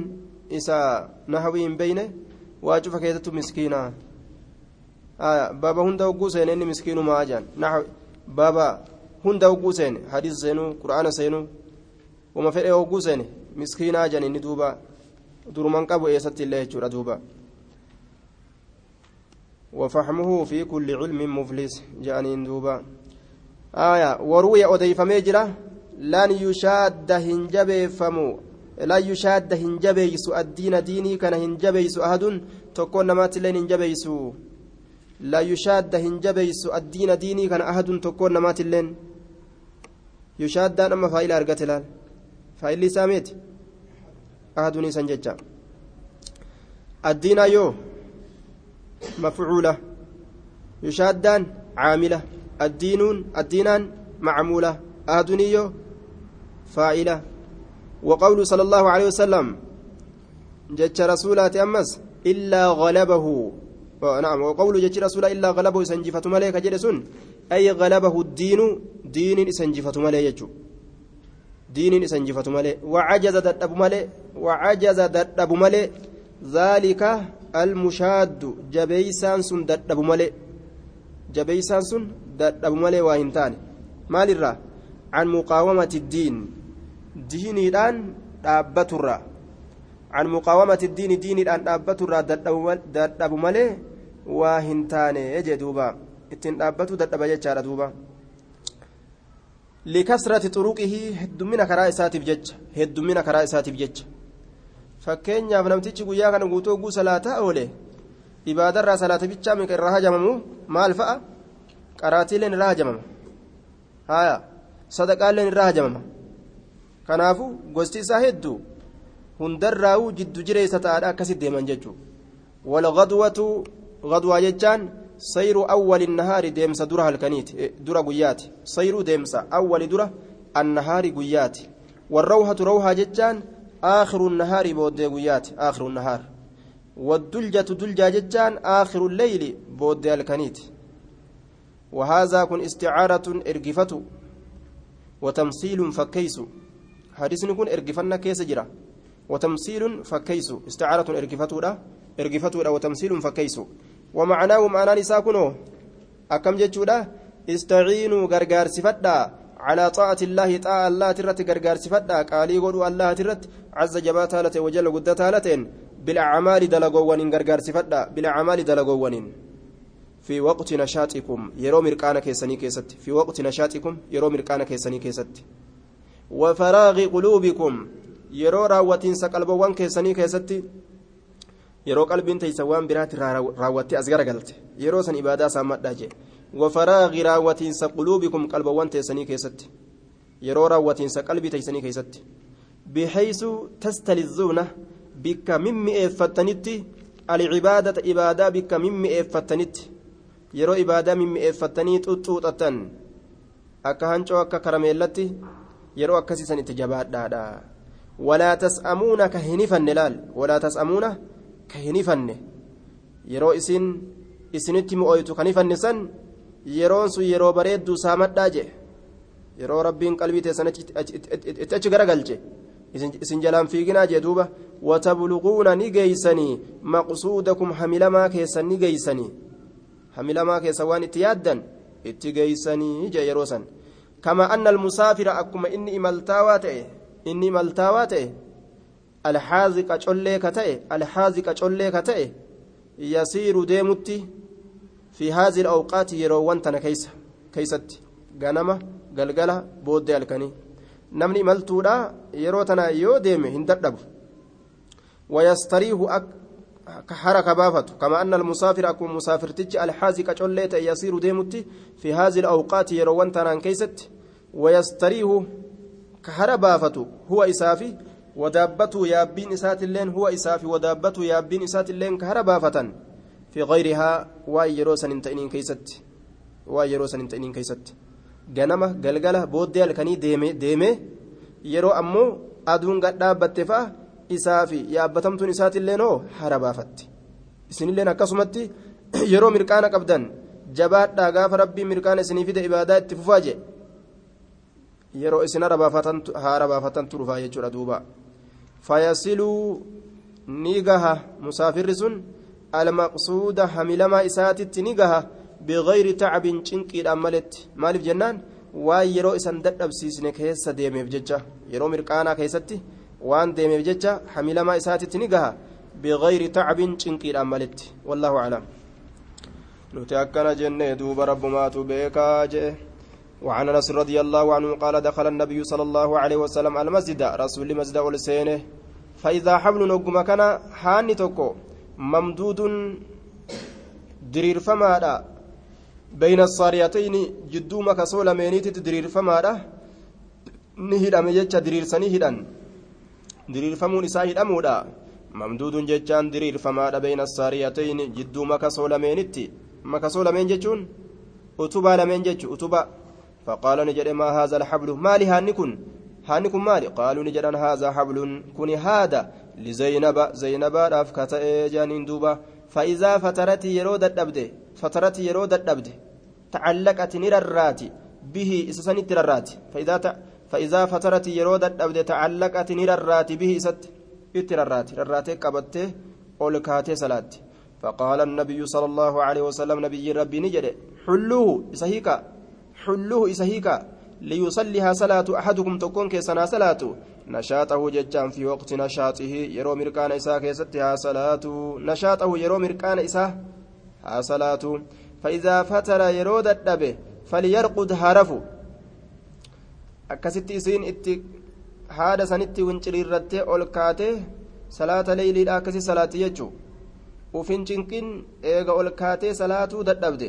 إسا نحوي بينه واجف كيدت مسكينة آية بابا هندا وقوسين إني مسكين ما أجان نحو بابا هندا وقوسين حديث سينو قرآن سينو وما فرق وقوسين مسكينة أجان إني دوبا درمان قبو إيسات الله جورا دوبا وفهمه في كل علم مفلس جانين دوبا آية وروي أديفمي جرا لن يشاد هنجبيفمو لا يشاد هنجبيس الدين ديني كان هنجبيس أحد تكون نمات لين هنجبيس لا يشاد هنجبيس الدين ديني كان أحد تكون نمات لين يشاد أما فايل أرقت لال. فايل ساميت أحد نيسان ججا. الدين يو مفعولة. يشادان عاملة. الدينون الدينان معمولة. أهدنيو فاعلة وقول صلى الله عليه وسلم. جج رسولات أمس. إلا غلبه. نعم وقول جتي رسول إلا غلبه سنجفة ملك جلسون أي غلبه الدين دين سنجفة ملك دين سنجفة ملك وعجز دتب ملك وعجز دتب ملك ذلك المشاد جبيسان سن دتب ملك جبيسان سن دتب ملك واهنتان مال الرا عن مقاومة الدين. دينيدان dhaabbaturra عن مقاومة الدين دين الآن dhaabbaturra dadhabu malee waa hin taane jee duuba. Ittiin dhaabbatu dadhaba jechaadha duuba. Likasrati xuruqihi heddummina karaa isaatiif jecha. Heddummina karaa isaatiif jecha. Fakkeenyaaf namtichi guyyaa kana guutuu guu salaataa oole ibaadarraa salaata bichaa miqa irraa hajamamu maal fa'a? Qaraatiileen irraa hajamama. Haya sadaqaaleen irraa hajamama. Kanaafu gosti isaa hedduu hundarraa'uu jiddu jireessa ta'aadha akkasi deeman jechuudha. Walgadwatu gadwaa jechaan sayru awwali nahaari deemsa dura halkaniiti dura guyyaati sayru deemsa awwali dura annahaari guyyaati warrawhatu rawhaa jechaan aakhiru nahaari booddee guyyaati aakhiru nahaar والدلجة دلجة ججان آخر الليل بود الكنيت وهذا كن استعارة إرقفة وتمثيل فكيس حديث كن إرقفنا كيس جرا وتمثيل فكيس استعارة إرقفتها إرقفتها وتمثيل فكيس ومعناه معنى نساكنو أكم جتشودا؟ استعينوا غرغار سفدا على طاعة الله طاعة الله ترت غرغار سفدا قالي قولوا الله ترت. عز جبات هالته وجل قدت هالتين بالأعمال دلقوان غرغار سفدا بالأعمال دلقوان في وقت نشاطكم. يرو مرقانا كيسني كيست. في وقت نشاطكم. يرو مرقانا كيسني كيست. وفراغ قلوبكم. yeroo raawwatiinsa qalbawwan keessanii keessatti yeroo qalbiin teeysa waan biraatti raawwattee as garagalte yeroo san ibaadaa saammadhaa jee wafaraaqi raawwatiinsa quluubikum qalbawwan teessanii keessatti yeroo raawwatiinsa qalbii teeysanii keessatti bixeysu tastalizuuna bikka mimmi'eeffattanitti alcibaadata ibaadaa bikka mimmi'eeffattanitti yeroo ibaadaa mimmi'eeffattanii xuxxuuxattan akka hancoo akka karameellatti yeroo akkasiisan itti jabaadhaadha ولا تسأمون كهنفن لال تسأمون كهنفن yeroo isin isinitti mi'ooytu kan ifannisan yeroon sun yeroo bareedduu saamadhaa jee yeroo rabbiin qalbii teessan itti achi garagalche isin jalaan fiiginaa jee duuba watabluquuna ni geeysanii maqsuudakum hamilamaa keessan ni geeysanii hamilamaa keessa waan itti yaaddan itti geeysanii jee yeroo san kama anna almusaafira akkuma inni imaltaawaa ta'e inni imaltaawaa ta'e alxaaziqa collee ka ta'e alxaaziqa collee ka ta'e yasiiru deemutti fi haazil awqaati yeroowwan tana keeysa keeysatti ganama galgala booddee halkanii namni imaltuudha yeroo tana yoo deeme hin dadhabu wayastariihu ka haraka baafatu kama anna almusaafira akkuma musaafirtichi alxaaziqa collee ta'e yasiiru deemutti fi haazil awqaati yeroowwan tanaan keeysatti wayastariihu ka hara baafatu huwa isaafi ودابته يابين إسات اللين هو إسافي ودابته يابين إسات اللين كهرا بافة في غيرها وايروسا انتئنين كيست وايروسا انتئنين كيست ganama galgala booddee halkanii deeme yeroo ammoo aduun gad dhaabbatte fa'a isaa fi yaabbatamtuun isaatilleen hoo hara baafatti isinilleen akkasumatti yeroo mirqaana qabdan jabaadhaa gaafa rabbii mirqaana isinii fide ibaadaa itti fufaa je yeroo isin hara baafatantu dhufaa jechuudha duuba fayasiluu ni gaha musaafirri sun almaqsuuda hamilamaa isaatitti ni gaha bigayri tacabin cinqiidhaan maletti maaliif jennaan waan yeroo isan dadhabsiisne keessa deemeef jecha yeroo mirqaanaa keessatti waan deemeef jecha hamilamaa isaatitti ni gaha bigayri tacabin cinqiidhaan maletti wallaahu aclam nuti akkana jenne duuba rabbumaatu beekaa jee وعن انس رضي الله عنه قال دخل النبي صلى الله عليه وسلم المسجد رسول مسجد ولسينه فإذا حبل نقم كان حاني توكو ممدود درير فمادا بين الصاريتين جدو مكسول مينيت درير فمادا نهدم جتش درير سني هدن درير فمون إسا هدمودا ممدود جتشان درير فمادا بين الصاريتين جدو مكسول مينيت. مكسول مين جتشون؟ أتوبا لمن جتش؟ أتوبا فقال نجد ما هذا الحبل؟ ما لي هانكن هانكن مالي. قالوا نجد هذا حبل كن هذا. لزينب زينب رافكة جانين دوبا. فإذا فترت يرود الدبد فترت يرود الدبد. تعلقت نررات. به إسسنت ررات فإذا ت... فإذا فترت يرود الدبد تعلقت نررات. به إست إتررات ررات قبته أولكاتي صلاة فقال النبي صلى الله عليه وسلم نبي ربي نجد حلوة إسهيكا حلوة إسهيكا ليصليها صلاة أحدكم تكون كيسنا صلاة نشاطه ججان في وقت نشاطه يرو مركان إساء كيستها صلاة نشاطه يرو مركان إساء صلاة فإذا فتر يرود الدبه فليرقد هارفو akkasitti isiin itti haada sanitti winciriirrattee ol kaatee salaata leeyliidha akkasi salaatti jechuu ufin cinqiin eega ol kaatee salaatuu dadhabde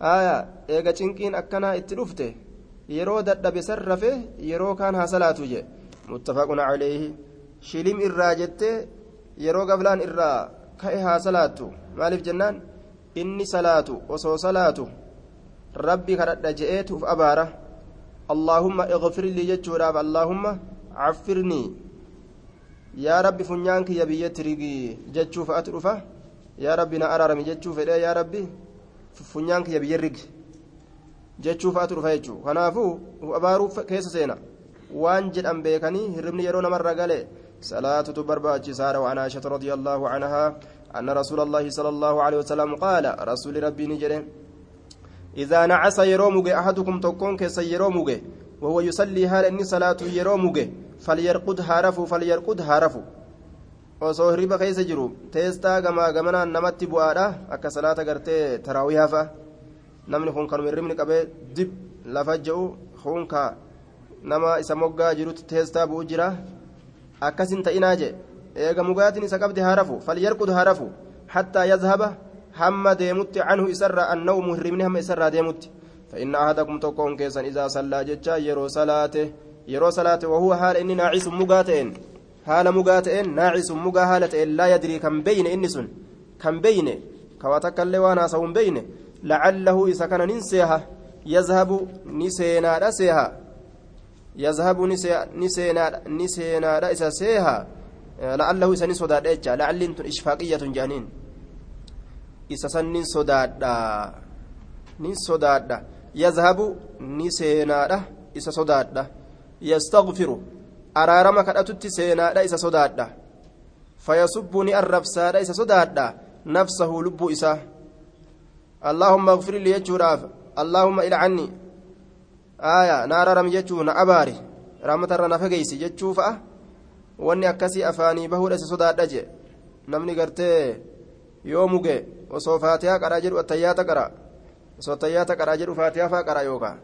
aya eega cinqiin akkanaa itti dhufte. Yeroo dadhabe san rafe yeroo kaan haa salaatu je muttafaqun caleeyhi shilim irraa jettee yeroo gablaan irraa ka'e haa salaattu. Maaliif jennaan? Inni salaatu osoo salaatu rabbi kadhadha je'eetuuf abaara. Allaahumma igfir lii jechuudhaaf allaahumma caffirnii yaa rabbi funyaan kiyya biyyatti rigii jechuu fa'atu dhufa? Yaa rabbi na araarami jechuu fedhee yaa rabbi funyaan kiyya biyya rigi jechuu fa'atu dhufa jechuu kanaafuu abaaruu keessa seena waan jedhan beekanii hirribni yeroo namarra gale salaatutu barbaachisaadha waan aashata radia allaahu canhaa أن رسول الله صلى الله عليه وسلم قال رسول ربي نجري إذا نعس يرومك أحدكم تكون كيس يرومك وهو يصلي هال إني صلاة يرومك فليرقد هارفو فليرقد هارفو osoo hirriba keessa jiru teestaa gamaa gamanaan namatti bu'aadha akka salaata gartee taraawihaa fa'a namni kun kanuma hirribni qabee dib lafa je'u hunka nama isa moggaa jirutti teestaa bu'u jira akkasin ta'inaa jee eega mugaatiin isa qabde harafu falyarqud harafu hattaa yazhaba hamma deemutti canhu isarraa annawmu hirribni hamma isarraa deemutti فإن أحدكم تكون كيسا إذا صلى جتشا يرو صلاته يرو صلاته وهو حال إني ناعس مقاتئن حال مقاتئن ناعس مقا حالتئن لا يدري كم بين إنسن كم بين كواتك اللي وأنا سوم بين لعله إذا كان ننسيها يذهب نسينا رسيها يذهب نسينا نسينا رأس سيها لعله إذا نسوداد إيجا لعل إشفاقية جانين إذا سن نسوداد نسوداد يذهب نسينا إذا سوداد يستغفر أرارما كأتت سينا إذا سوداد فيسبني الرفساد إذا سوداد نفسه لب إسا اللهم اغفر لي يجوراف اللهم إلى عني آية نار رم يجونا أباري رحمة رنا فقيسي يجوفأ wanni akkasii afaanii bahuudha isa sodaadha jee namni gartee yoo muge osoo faatihaa qaraa jedhu attayyaata qara osoo attayyaata qaraa jedhu faatihaa faa qara yookaa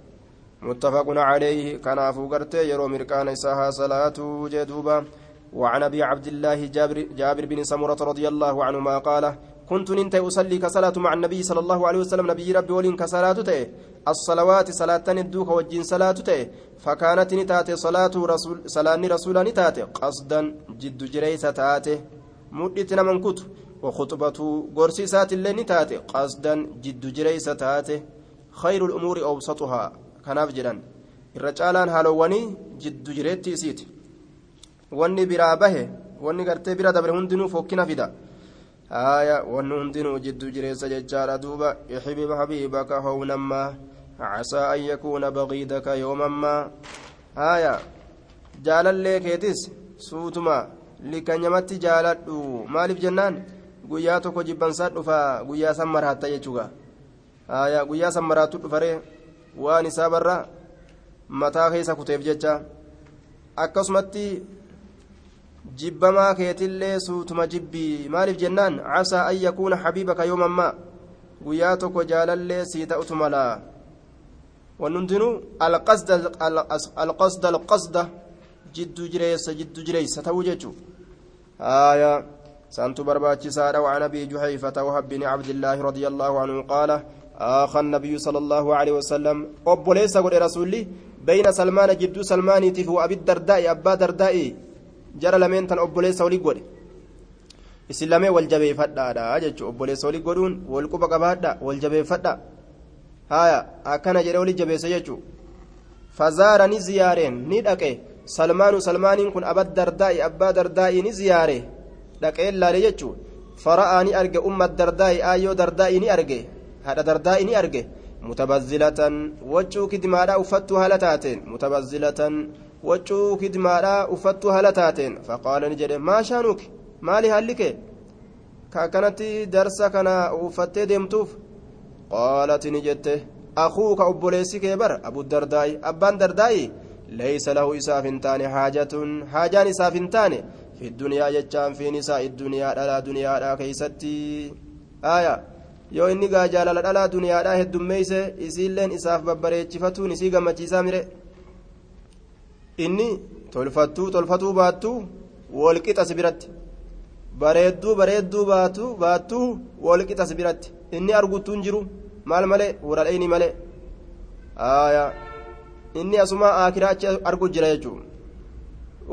متفق عليه. كان فوقرته يرو مركان إساها صلاة جدوبا وعن أبي عبد الله جابر, جابر بن سمرة رضي الله عنهما قال كنت ننت أصلي كصلاة مع النبي صلى الله عليه وسلم. نبي ربي ولين كصلاة تأه الصلوات صلاة ندوك وجين صلاة تأه فكانت نتاتي صلاة رسول صلاة رسول نتاتي قصدا جد جريس تاتي. مدتنا من كتب وخطبة قرسي سات اللي نتاتي قصدا جد جريس تاتي. خير الأمور أوسطها. كناف جدًا irra caalaan haalowwanii jiddu jireetti isiiti wanni biraa bahe wanni gartee bira dabre hundinuu fokkina fida haya wanni hundinuu jiddu jireessa jechaadha duuba ixbib habiibaka hownammaa casaa an yakuuna baqiidaka yoomammaa haya jaalallee keetis suutuma likkanyamatti jaaladhu maaliif jennaan guyyaa tokko jibbansaa dhufa guyyaa san maraatta jechuuga haya guyyaa san maraattu dhufaree waan isaa barra mataa keessa kuteef jecha akkasumatti jibbamaa keetillee suutuma jibbii maaliif jennaan casaa an yakuuna habiibaka yoomammaa guyyaa tokko jaalallee sii ta'utu malaa wan hundinuu alqasda alqasda jiddu jireessa jiddu jireessa ta'uu jechuu aya سارة وعن أبي جحيفة وهب بن عبد الله رضي الله عنه قال آخى النبي صلى الله عليه وسلم. أبو ليس قل رسولي. بين سلمان جدو سلمان تفو أبي الدرداء أبا درداء جرى لمن تن أبو ليس ولي قل إسلامي والجبي فدا أجج أبو ليس ولي قلون والقبا قبادا والجبي فدا. هايا أكنا جرى ولي جبي سيجو فزارني زيارين ندأكي سلمان سلمان كن أبا الدرداء أبا درداء نزياره dhaqee laale jechuun فرأى ني أرجع أم الدرداء آيو درداء ني أرجع هذا درداء ني أرجع متبذلة وجو كدمارا أفتو هالتاتين متبذلة وجو كدمارا أفتو هالتاتين فقال نجد ما شانك مالي هالك كانت درس كان أفتي ديمتوف قالت نجدته أخوك أبوليسي كبر أبو الدرداء أبان درداء ليس له إساف تاني حاجة حاجان إساف تاني في الدنيا جتان في نساء الدنيا لا دنيا لا كيستي آية yoo inni gaa jaalala dhalaa duniyaadhaa heddummeeyse isiilleen isaaf babbareechifatuun isii gammachiisaa mire inni tolfattuu tolfatuu baattuu wolqixas biratti bareedduu bareedduu baatu baattuu wolqixas biratti inni arguttuun jiru maal malee wuradheeyni malee aayaa inni asuma aakiraa achi argu jira jechuun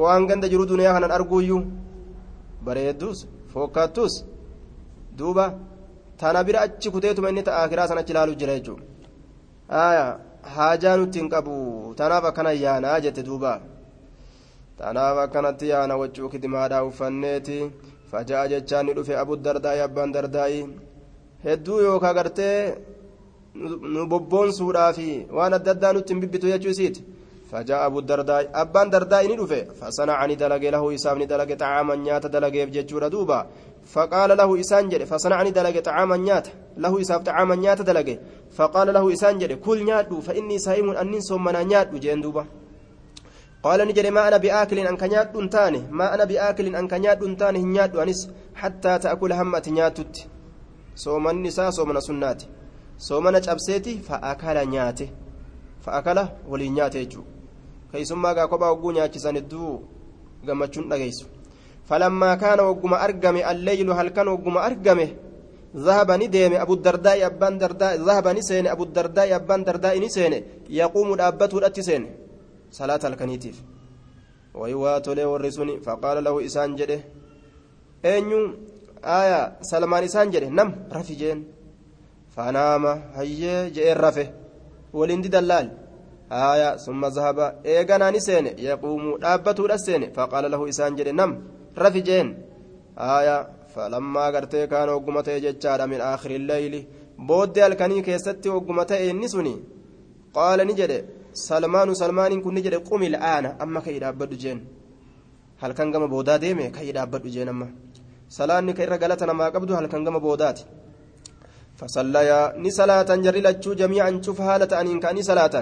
waan ganda jiru duniyaa kanan arguuyyuu bareedduus fokkattuus duuba tana bira achi kuteetuma inni aakiraa san achi ilaaluu jira jechuun haajaa nutti hin qabu tanaaf akkana yaanaa jette duuba tanaaf akkanatti yaana waccuu kidimaadhaa uffanneeti faja'a jechaan ni dhufe abu dardaa'i abbaan dardaa'i hedduu yookaa gartee nu bobboonsuudhaafi waan adda addaa nutti hin bibbitu jechuu isiiti فجاء أبو الدرداء أبان درداء ندفه فصنعني دلق له إسام ندلق طعاما نيات دلق بججور دوبا فقال له إسان جري فصنعني دلق طعاما نيات. له إساف طعاما نيات دلق فقال له إسان جري كل نيات فإني صائم أني صومنا نيات جين دوبا. قال نجري ما أنا بآكل أن كنيات تاني ما أنا بآكل أن كنيات تاني نيات أنس حتى تأكل همة نياتت صوم النساء صومنا سناتي. soomana cabseeti fa'akala nyaate fa'akala waliin nyaate jechuudha keessummaa gaa kophaa hogguu nyaachisan hedduu gammachuun dhageessu kaana hogguma argame alleeylu halkan hogguma argame zahabani deeme abuddardaa'i abbaan dardaa zahabani seene abuddardaa'i abbaan dardaa'i ni seene yaquumu dhaabbatuudhatti seene salaata halkaniitiif wayi waa tolee warri suni faqaala lahu isaan jedhe eenyu aayaa salmaan isaan jedhe nam rafi jeen فنام هيا جئ رفه ولندي دلال آية ثم ذهب إيغانا نسين يقوم دابته السين فقال له إسان نم رفجين آية فلما قرتي كان وقمته ججارا من آخر الليل بود الكني كيستي وقمته النسني قال نجري سلمان سلمان كن نجري قم الآن أما كي دابد جين هل كان قم بودا ديمي كي دابد جين أما سلاني كي رقلتنا ما قبضو هل كان قم بوداتي فصليا نسلاة جرلتشو جميعا شوف هالة أن كان صلاة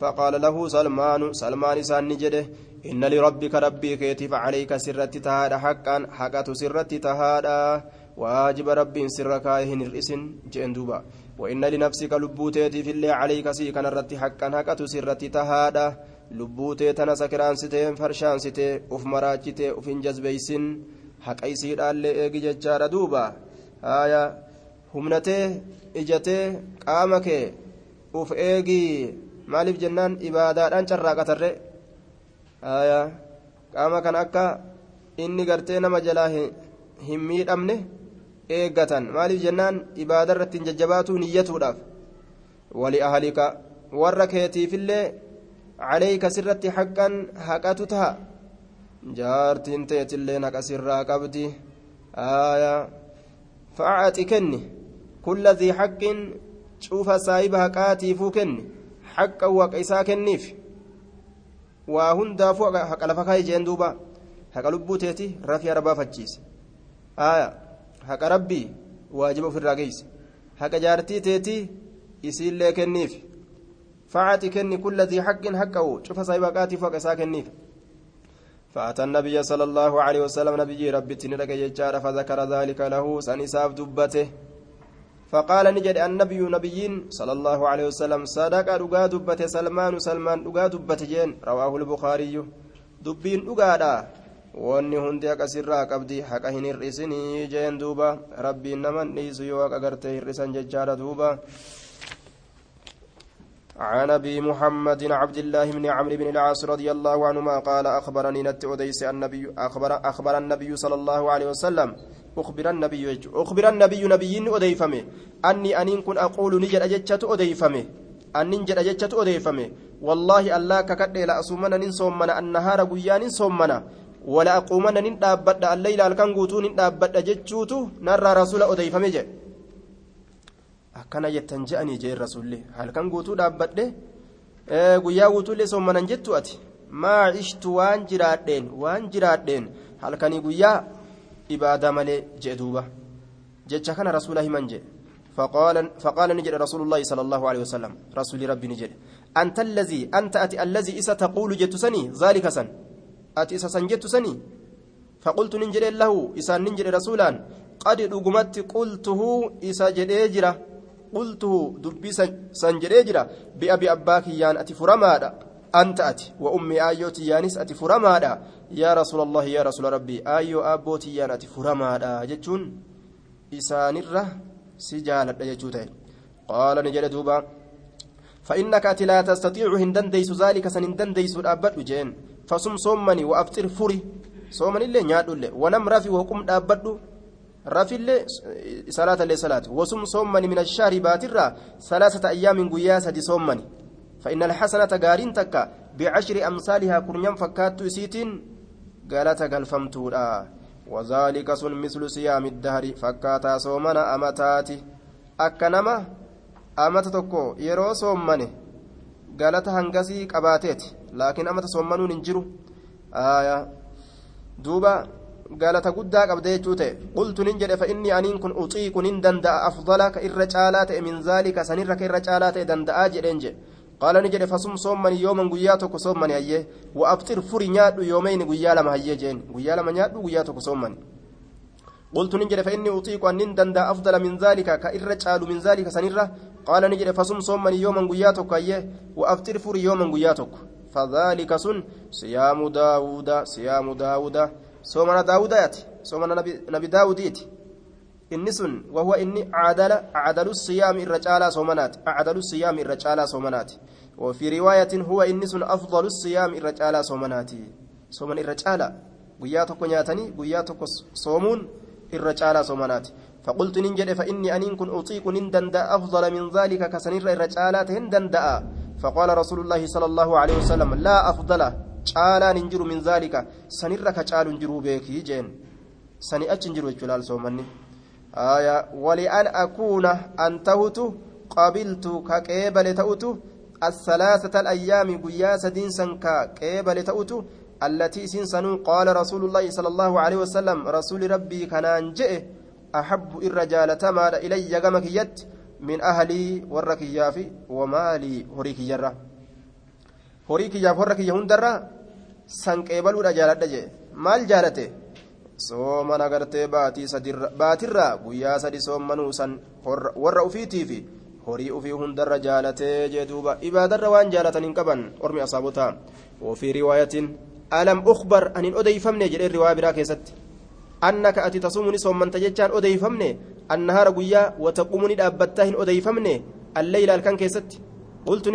فقال له سلمان سلمان سان نجده إن لربك ربي كيتف عليك سرت تهادا حقا حقة سرت تهادا. واجب ربي سرك هن الإسن جندوبا وإن لنفسك لبوتيتي في الله عليك سيكن الرت حقا حقة سرت تهادا. لبوتي تنا سكران ستين فرشان ستين أف مراجتي أف جزبيسن حق أيسير اللي إيجي ججار دوبا. آية humnatee ijatee qaama kee uf eegii maaliif jennaan ibaadaadhaan carraaqatarre? Qaama kan akka inni gartee nama jalaa hin miidhamne eeggatan. Maaliif jennaan ibaada irratti hin jajjabaatuu niyyatuudhaaf? Wali ahalika warra keetiifillee caleeyka sirratti haqqan haqatu taha jaartiin teetillee naqa sirraa qabdi. Facaaxi kenni. Kulla dhii haqqin cufa saayiba haqaatiifuu kenni. حقا وقيسا كنيف. وهندا فوق حق لفكاي جين دوبا حق لبوتيتي رفي ربا فجيس آية حق ربي واجب في الرقيس حق جارتي تيتي يسيل كنيف فعاتي كني كل ذي حق حقه شوف صاحبها قاتيف وقيسا كنيف فأتى النبي صلى الله عليه وسلم نبي ربي تنرك يجار فذكر ذلك له سنساف دبته فقال نجد النبي نبيين صلى الله عليه وسلم صدق رقا دبته سلمان سلمان رقا دبته جين رواه البخاري دبين hundi haqa sirraa qabdi haqa hin hir'isinii jeen duuba rabbiin naman dhiisu yoo haqa gartee hir'isan jechaadha duuba عن أبي محمد عبد الله بن عمرو بن العاص رضي الله عنهما قال أخبرني نت اوديس النبي أخبر أخبر النبي صلى الله عليه وسلم. أخبر النبي أخبر النبي نبي اوديفمه أني انين كن أقول نجد اجچت اوديفمه انين جد اجچت اوديفمه والله الله ككد لا اسمنا نين صومنا النهار غيان صومنا dhaabbadha alleyla halkan guutuu nin dhaabbadha jechuutu narraa rasula odeeyfame jedhe akkana jettan je'anii jeen rasulli halkan guutuu dhaabbadhe guyyaa guutuullee soommanan jettu ati maa cishtu waan jiraadheen waan jiraadheen halkanii guyyaa ibaada malee jee duuba jecha kana rasuula himan jedhe فقال نجد رسول الله صلى الله عليه وسلم رسول ربي نجد أنت الذي أنت أتي الذي إسا تقول جتسني ذلك سن أتي إسا سن جتسني فقلت ننجد له إسا ننجد رسولا قد رقمت قلته إسا جديجرة قلته دبي سنجديجرة بأبي أباك يان أتي فرمادا. أنت أتي وأمي آيوتي يانس أتي فرمادا. يا رسول الله يا رسول ربي آيو أبوتي يان أتي فرمادا. جتون jaaladha jechuu ta'e qaala ni jedhe duuba فإنك أتي لا تستطيع هندن ديس ذلك سن هندن ديس أبد جين فصم صومني وأفطر فري صومني اللي اللي ونم رفي وقم أبد صلاة اللي صلاة. وصم صومني من الشهر باترة ثلاثة أيام قياسة دي صومني. فإن الحسنة قارين تكا بعشر أمثالها كرنيم فكات سيتين قالت قال فمتورا وذلك سن مثل صيام الدهر فكاتا صومنا أمتاتي. أكنما أمت تكو يرو صومني. galata hangasii qabaateeti laakiin amata soommanuun hin jiru duuba galata guddaa qabda jechuu ta'e. Qultu nin jedhe fa'inni aniin kun uxiiqu nin danda'a afdala ka irra caalaa ta'e min zaalika sanirra ka irra caalaa ta'e danda'aa jedheen jedhe قال نجد فصم صومني يوما قياتك صومني هيه وأبطر فري نيادو يومين قيا لما هيه جين قيا لما نيادو قياتك صومني قلت نجد فإني أطيق أن نندند أفضل من ذلك كإرة قالوا من ذلك سنرة قال نجد فصم صومني يوما قياتك هيه وأبطر فري يوما قياتك فذلك سن صيام داود صيام داود صومنا نبي, نبي داود ياتي inni sun wahuwa inni acdalu siyaami irra caalaa soomanaati acdalu siyaami irra caalaa soomanaati وفي رواية هو إنس أفضل الصيام إرى تعالى صومناتي صومن إرى تعالى قياتك نياتني قياتك صومون إرى تعالى صومناتي فقلت ننجد فإني أن كن أطيق نندندا أفضل من ذلك كسنير إرى تعالى فقال رسول الله صلى الله عليه وسلم لا أفضل. تعالى ننجر من ذلك سنير كتعال نجرو بك جين سني أتنجر جلال صومني آية ولأن أكون أنتهت قبلت كقبل تأت الثلاثة الأيام قياس دين سنكا قبل تأت التي سنسن قال رسول الله صلى الله عليه وسلم رسول ربي كان جئ أحب الرجال تمار إلي قمك يد من أهلي والركياف ومالي هريك جرة هريك ياف هرك يهندرة سنكيبل رجال مال جالته soomana agartee baatirraa guyyaa sadi soommanuu san warra ufiitiifi horii ufii hundarra jaalatee jee duuba ibaadarra waan jaalatan hin qaban ormi asaabotaa wofii riwaayatiin alam ukbar anin odeeyfamne jedhee riwaa biraa keessatti annaka ati tasumuni soommanta jechaan odeeyfamne annahaara guyyaa wataqumuni dhaabbattaa hin odeeyfamne alleyla halkan keessatti qultu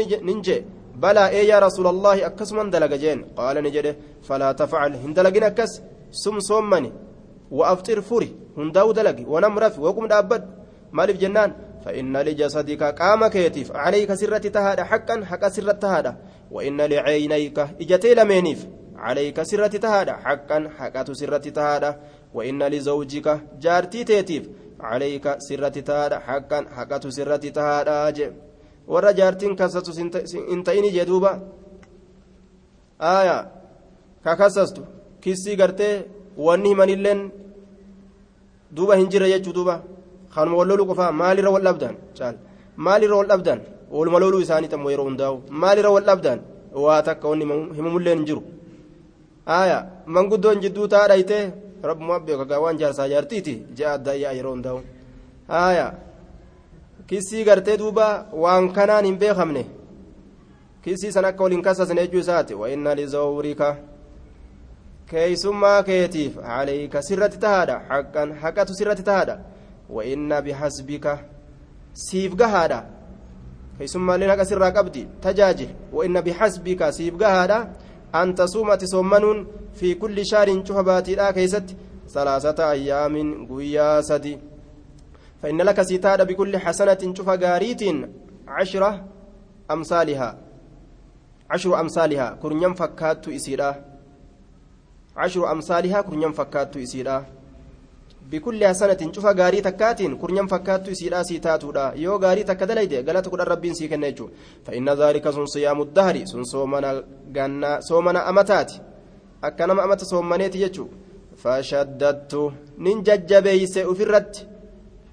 rasuula allaahi akkasuman dalaga jeen qaala ni jedhe falaa tafcal hin dalagin akkas sum soommani وأفطر فري هنداو دلقي. ونم رفي. وقم دابد. مالف جنان. فإن لجسدك قام كيتيف. عليك سرة تهادى. حقا حق سرة تهادى. وإن لعينيك إجتي لمينيف. عليك سرة تهادى. حقا حق سرة تهادى. وإن لزوجك جارتي تيتيف. عليك سرة تهادى. حقا حق سرة تهادى. ورا جارتين كسست انتيني جدوبا آية ككسست kissii gartee wanni himanilleen duuba hin jirre jechuu duuba kanuma wal loluu qofaa maalirra wal dhabdan caal maalirra wal dhabdan ooluma loluu isaanii tammoo yeroo hundaa'u maalirra wal dhabdan waa takka wanni himamulleen hin jiru aya manguddoon jidduu taa dhaytee rabbuma beeka gaa waan jaarsaa jaartiiti ja'a adda yeroo hundaa'u aya kissii gartee duuba waan kanaan hin beekamne. Kissii san akka waliin kassasne ejuu isaati. Wainna lizawrika keeysummaa keetiif alayka sirratti tahaadha. Haqqan haqatu sirratti tahaadha. Wainna bihasbika siif gahaadha. Keeysummalleen haqa sirraa qabdi. Tajaajil wainna bihasbika siif gahaadha. An tasuumati soommanuun fi kulli shaarin cufa baatiidhaa keeysatti salaasata ayyaamin guyyaa sadi. فإن لك ستاد بكل حسنة شوف قاريت عشرة أمثالها عشر أمثالها كرنيم فكات إسيرا cashru amsaalihaa kurnyan fakkaattu isiidha bikulli hasanatin cufa gaarii takkaatiin kurnyan fakkaattu isiidhaa sii taatuudha yoo gaarii takka dalayde galata kudhan rabbiin sii kenna jechuudha fa'inna zaalika sun siyaamu dahari sun soomana gannaa soomana amataati akka nama amata soommaneeti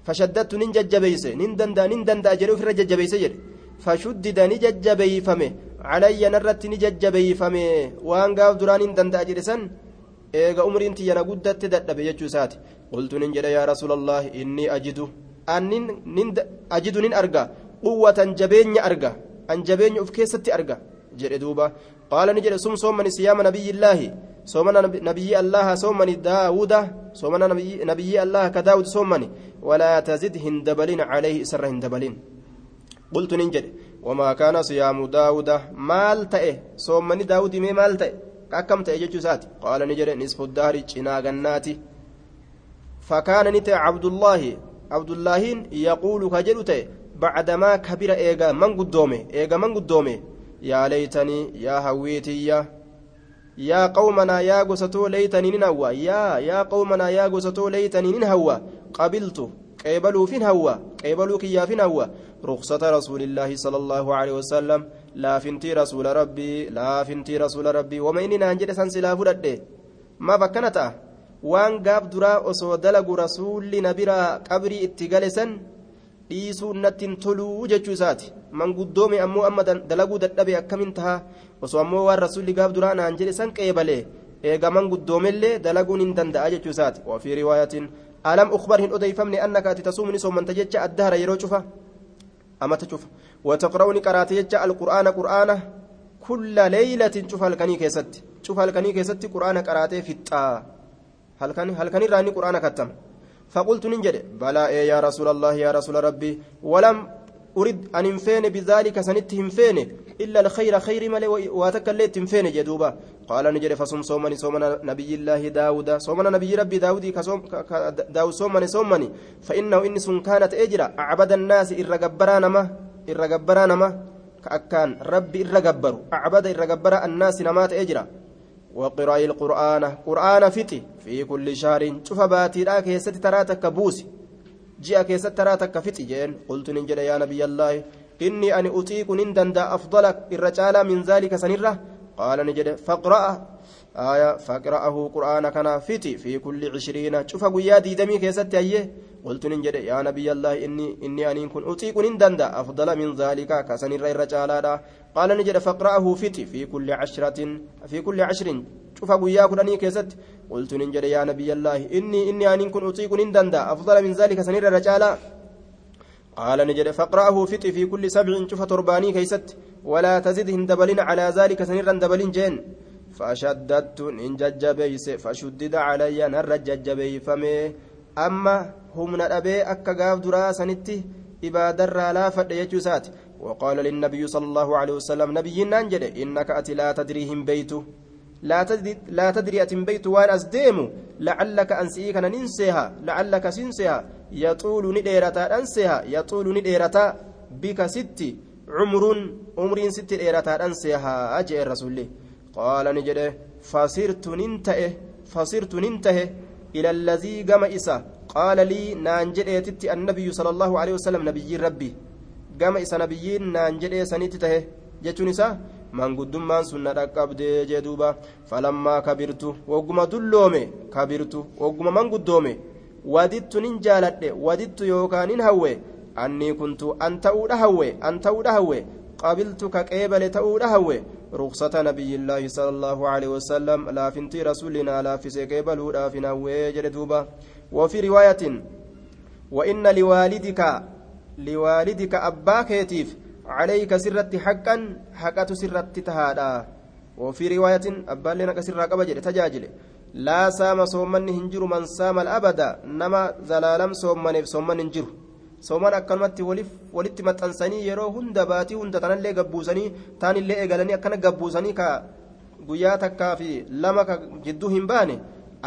jechuudha fashaddattu nin jajjabeeyse ofirratti fashaddattu nin jajjabeeyse nin danda'a nin danda'a jedhe ofirra jajjabeeyse jedhe fashuddida ni jajjabeeyfame calayya narratti ni jajjabeeyfame waan gaaf duraan nin danda'a jedhe san eega umriin tiyyana guddatte dadhabe jechuu isaati qultu nin jedhe yaa rasuulallah inni ajidu annin nin ajidu nin arga quwwatan jabeenya arga an jabeenya uf siyaama nabiyyillaahi soomana nabiyyi allaha soomani daawuda soomana nabiyyi allaha ka daawud soomani walaa tazid hin dabalin calayhi isarra hin dabalin qultu nin jedhe wamaa kaana siyaamu daawuda maal ta'e soomani daawudi mee maal ta'e akkam ta'e jechuu isaati qaala ni jedhe nisfu daari cinaa gannaati فكان نتي عبد الله عبد الله يقول كجل تي بعدما كبر ايغا من قدومه ايغا من قدومه يا ليتني يا هويتي يا يا قومنا يا غستو ليتني ننهوى. يا يا قومنا يا غستو ليتني ننهوى. قبلت قبلوا فين هوى قبلوا كيا فين هوى رخصة رسول الله صلى الله عليه وسلم. لا فنتي رسول ربي. لا فنتي رسول ربي. وما إننا نجد سنسلا فرد ما فكنتا waan gaaf duraa osoo dalagu rasuulli na biraa qabrii itti gale san dhiisuun natti hin toluu jechuu isaati manguddoome ammoo amma dalaguu dadhabe akkamin taha osoo ammoo waan rasuulli gaaf duraa naan jedhe san qeebalee eega manguddoomellee dalaguun hin danda'a jechuu isaati wafii riwaayatiin alam ukbar hin odeeyfamne annaka ati tasuumni soomanta jecha addahara yeroo cufa amata cufa wataqra'uni qaraate jecha alqur'aana qur'aana kulla leeylatin cufa halkanii keessatti cufa halkanii keessatti qur'aana qaraatee fixxaa halkan irraa inni quraana kattama فقلت ننجد بلى إيه يا رسول الله يا رسول ربي ولم أريد أن انفين بذلك سنت انفين إلا الخير خير ملي واتكليت انفين جدوبا قال نجد فصوم صومني صومنا نبي الله داود صومنا نبي ربي داود كصوم داود صومني صومني. فإنه إن سن كانت أجرا أعبد الناس إرقبران ما إرقبران ما كأكان ربي إرقبر أعبد إرقبر الناس نمات أجرا. وقراء القرآن قرآن فتي في كل شهر. شوف باتي لا كيست تراتك بوسي. جاء كيست تراتك فتي جين قلت ننجد يا نبي الله إني أن أطيق نندن أفضلك الرجال من ذلك سنرة قال نجد فاقرأ آية فاقرأه قرآن كان فتي في كل عشرين شوف قيادي دمي كيست أيه قلت ننجد يا نبي الله إني إني أن كن أطيق نندن أفضل من ذلك كسنرة الرجال قال نجد فاقرأه فتي في كل عشرة في كل عشر شوف قيا كلني كيست قلت ننجد يا نبي الله إني إني أن كن أطيق نندن أفضل من ذلك سنرة الرجال قال نجد فاقرأه فتي في كل سبع شوف ترباني كيست ولا تزدهن دبلين على ذلك سنرا دبلين جين فشددت إن ججبيس فشدد علي نر ججبي فمي أما هم نأبي أكا قاف دراسنتي إبادر لا فد يجوسات وقال للنبي صلى الله عليه وسلم نبي ننجد إنك أتي لا تدريهم بيته لا تدري لا تدري أتم بيت وان أزديم لعلك أنسيك ننسيها لعلك سنسيها. يطول نديرتا أنسيها يطول نديرتا بك ستي عمر عمر ست ديرتا أنسيها أجي الرسول قال نجده فصرت ننتهي فصرت ننتهي إلى الذي قام إسا قال لي نانجد النبي صلى الله عليه وسلم نبي ربي. قام إسا نبيين نانجد سنتته جتون إسا manguddummaan sun na dhaqqabdee jee duuba falammaa kabirtu wagguma dulloome kabirtu wagguma manguddoome wadittu nin jaaladhe wadittu yookaan nin hawwe annii kuntu an ta'uudha hawwe an ta'uudha hawwe qabiltu ka qeebale ta'uudha hawwe ruksata nabiyyillaahi sala allaahu aleyhi wasalam laafintii rasuulinaa laaffise qeebaluudhaafin hawwee jedhe duuba وفي رواية وإن لوالدك لوالدك أبا كيتيف عليك سرت حقا حقة سرت تهادا. وفي رواية أبا لنا كسر قبجل تجاجل. لا سام صومن هنجر من سام الأبد. نما زلالم صومن صومن هنجر. صومن أكلمت ولف ولت متنسني يرو هند باتي هند تنالي قبوسني تاني اللي إيقالني أكنا قبوسني كا guyyaa takkaa fi lama jidduu hin baane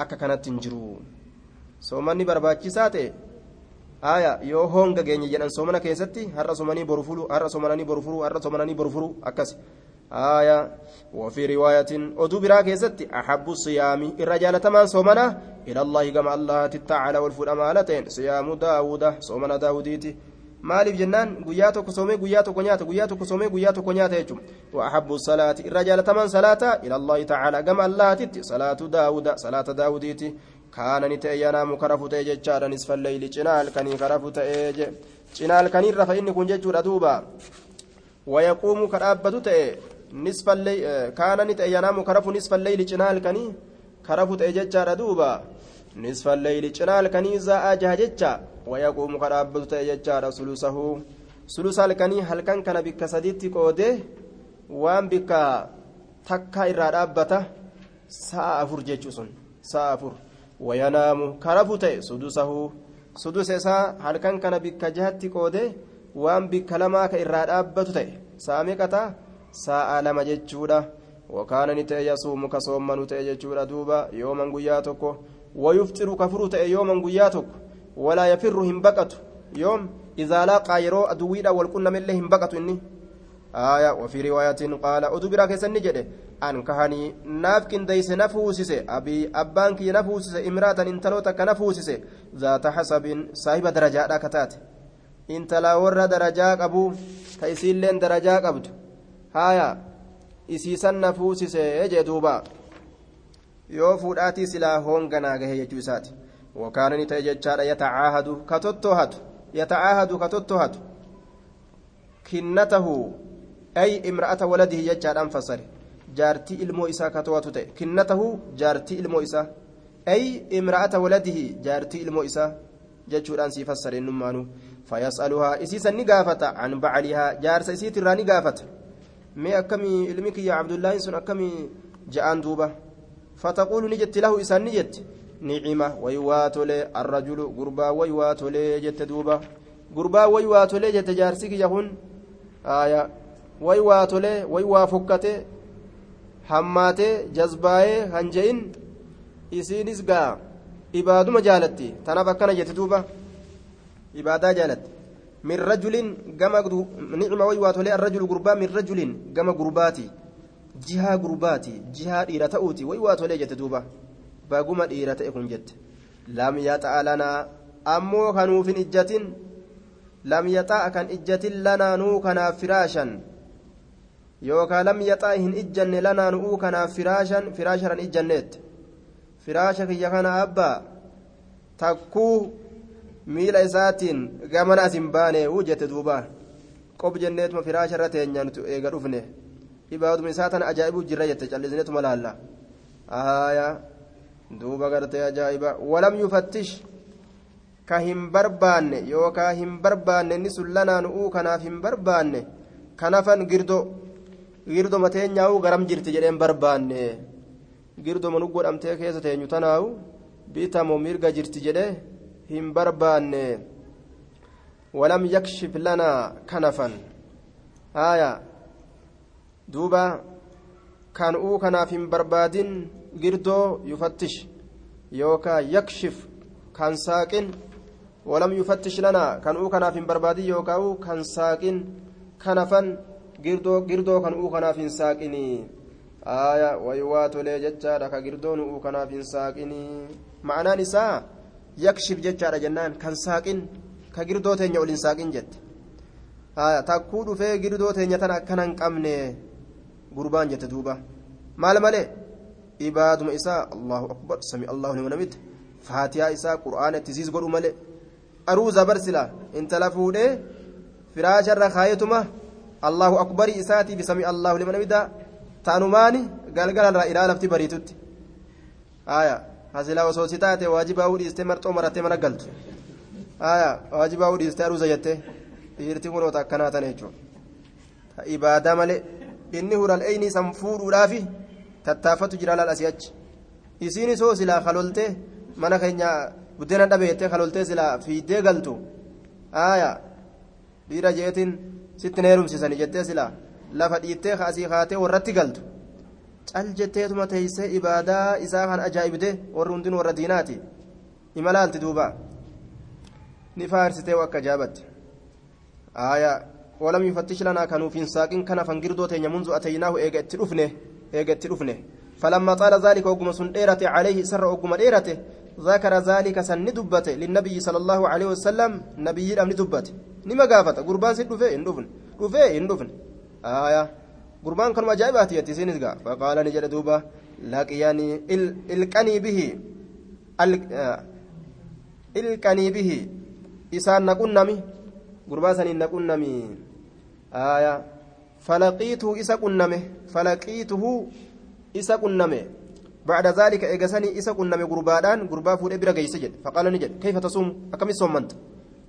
akka kanatti hin jiru ta'e aya yoo honga geenye jedhan soomana keessatti har'a soomanii boru furu har'a soomananii boru furu har'a soomananii boru furu akkas آية وفي رواية أدو براك يزت أحب الصيام الرجال تمان صومنا إلى الله كما الله تعالى والفول أمانتين صيام داود صومنا داوديتي maaliif jennaan guyyaa tokko soomee guyyaa tokko nyaata guyyaa tokko soomee guyyaa tokko nyaata jechuun وأحب الصلاة الرجال تمن صلاة إلى الله تعالى كما الله تتي صلاة داود صلاة داوديتي كان نتأي ينام كرف تأي جتشارا نصف الليل جنال كني كرف تأي جنال كني رفع إني كن جتشورا دوبا ويقوم كرابة تأي نصف الليل كان نتأي ينام كرف نصف الليل جنال كني كرف تأي جتشارا دوبا نصف الليل جنال كني زاء جهجتشا ويقوم كرابة تأي جتشارا سلسه سلس halkanii halkan kana bikka sadiitti qoodee waan bikka takka irraa dhaabbata sa'a afur jechuu sun sa'a afur. Wayanaamu karafu ta'e sudusahu sudusa isaa halkan kana bikka jahatti qoodee waan bikka lamaa ka irraa dhaabbatu ta'e sa'a meeqataa sa'a lama jechuudha wakaana ni ta'e yasuumu ka soommanu ta'e jechuudha duuba yooman guyyaa tokko wayufxiru ka furu ta'e yooman guyyaa tokko walaa yafirru hin baqatu yoom لاقى يرو أدويدا والكل من لهم بقت إني آية وفي رواية قال أدو كيسن نجد؟ أن كهني نافك ديس نفوسس أبي أبانك نفوسس إمرأة انتلوتك نفوسس ذات حسب صاحب درجات كتات. إنت لا ور درجات أبو تيسيل لين درجات أبد هايا isiisan na fuusise jee duuba yoo fuudhaatii silaa hoonganaa gahe jechuu isaati wakaana ni ta'e jechaadha yatacaahadu ka tottohatu يتعاهد كتتهت أي امرأة ولده يجعل أنفسر جارتي إلمو إسا كتواتو كنته جارتي إسا أي امرأة ولده جارتي إسا جتشور أنسي فسر النمانو فيسألها إسيسا نقافة. عن بعلها جارس إسيت الراني قافة. مي أكمي إلمك يا عبد الله سن أكمي جاءن دوبة. فتقول نجت له إسان نجت. نعمة ويواتولي الرجل غربا ويواتولي جت دوبا غربا ويواتولي جت جارسك يهون آية. way waa tolee way waa fokkatee hammaatee jazbaayee han je'in isiinis ga'a. Ibaaduma jaalatti. Tanaaf akkana jette duuba. Ibaadaa jaalatti. Min rajulin gama nicma way waa tolee arrajulu gurbaa min rajulin gama gurbaati. Jihaa gurbaati. Jihaa dhiira ta'uuti. Way waa tolee jette duuba. Baguma dhiira ta'e kun jette. Lam yaxa'a lanaa ammoo kanuufin ijjatin. Lam yaxa'a kan ijjatin lanaa nuu kanaaf firaashan. Yookaan lam yaxaa hin ijjanne lanaa nu'uu kanaaf firaashan firaasharan ijjanneet firaasha kiyya kana abbaa takkuu miila isaatiin gamana as hin baane uu jette duuba qob jenneetuma firaasha irra teenyaan eega dhufne ibaaduma isaa tana ajaa'ibuu jirra jette callisneetuma laalla aayaa duuba gartee ajaa'iba walam yufattish ka hin barbaanne yookaan hin barbaanne inni sun lanaa nu'uu kanaaf hin barbaanne kanafan girdoo girdoma teenyaa'u garam jirti jedheen barbaanne. Girdoma nu godhamtee keessa teenyu tanaa'u bitamoo mirga jirti jedhe hin barbaanne. Walam yakshif lanaa kanafan. Haaya duuba kan uu kanaaf hin barbaadin girdoo yufattish. Yookaa yakshif kan saaqin. Walam yufattish lanaa kan uu kanaaf hin barbaadin yookaa uu kan saaqin kanafan girdoo kan uu kanaaf hin saaqinii aaya waywaa tolee jechaadha ka girdoon uu kanaaf hin saaqinii ma'anaan isaa yakshif jechaadha jennaan kan saaqin ka girdoo teenya ol hin saaqin jette aaya takkuu dhufee girdoo teenya tana akkana hin qabne gurbaan jette duuba maal malee ibaaduma isaa allahu akbar sami allahu liman faatiyaa isaa qur'aana ittisiis godhu malee aruuza barsila intala fuudhee firaasharra kaayetuma allahu akbarii isaatii bisami allahu liman hamida taanumaani galgalarraa ilaa lafti bariitutti aya hasilaa osoo si taate waajibaa u dhiiste marxoo marattee mana galtu aya waajibaa u dhiiste aruuza jette dhiirti kunoota akkanaa tana jechuudha ibaadaa malee inni hural eyni san fuudhuudhaafi tattaafatu jira laal asii achi isiin isoo silaa kaloltee mana keenya buddeena dhabeettee kaloltee silaa fiiddee galtu aya dhiira jeetiin sitti na heerumsiisanii jettee silaa lafa dhiittee kaasii kaatee warratti galtu cal jetteetuma teeysee ibaadaa isaa kan ajaa'ibde warri hundinuu warra diinaati imalaalti duuba ni faarsitee akka jaabatti aayaa ولم يفتش لنا كانوا في ساقين كان فنجردو تينيا منذ أتيناه إيجا اتلفنه إيجا اتلفنه فلما طال ذلك وقم سنديرته عليه سر وقم ديرته ذكر ذلك سن دبته للنبي صلى الله عليه وسلم نبي الأمن دبته نما قافت قربان سيد دفه إن دفن دفه إن دفن آية قربان كانوا أجائبات يتسيني فقال نجد دوبة لقياني القني به ilqanii bihi. Isaan naqunnami? Gurbaa saniin naqunnami. Aya falaqiituhu isa qunname. Falaqiituhu isa qunname. بعد ذلك إجسني إسا كنا غربادان غربا فود إبرا جيس جد فقال نجد كيف تصوم أكم صومنت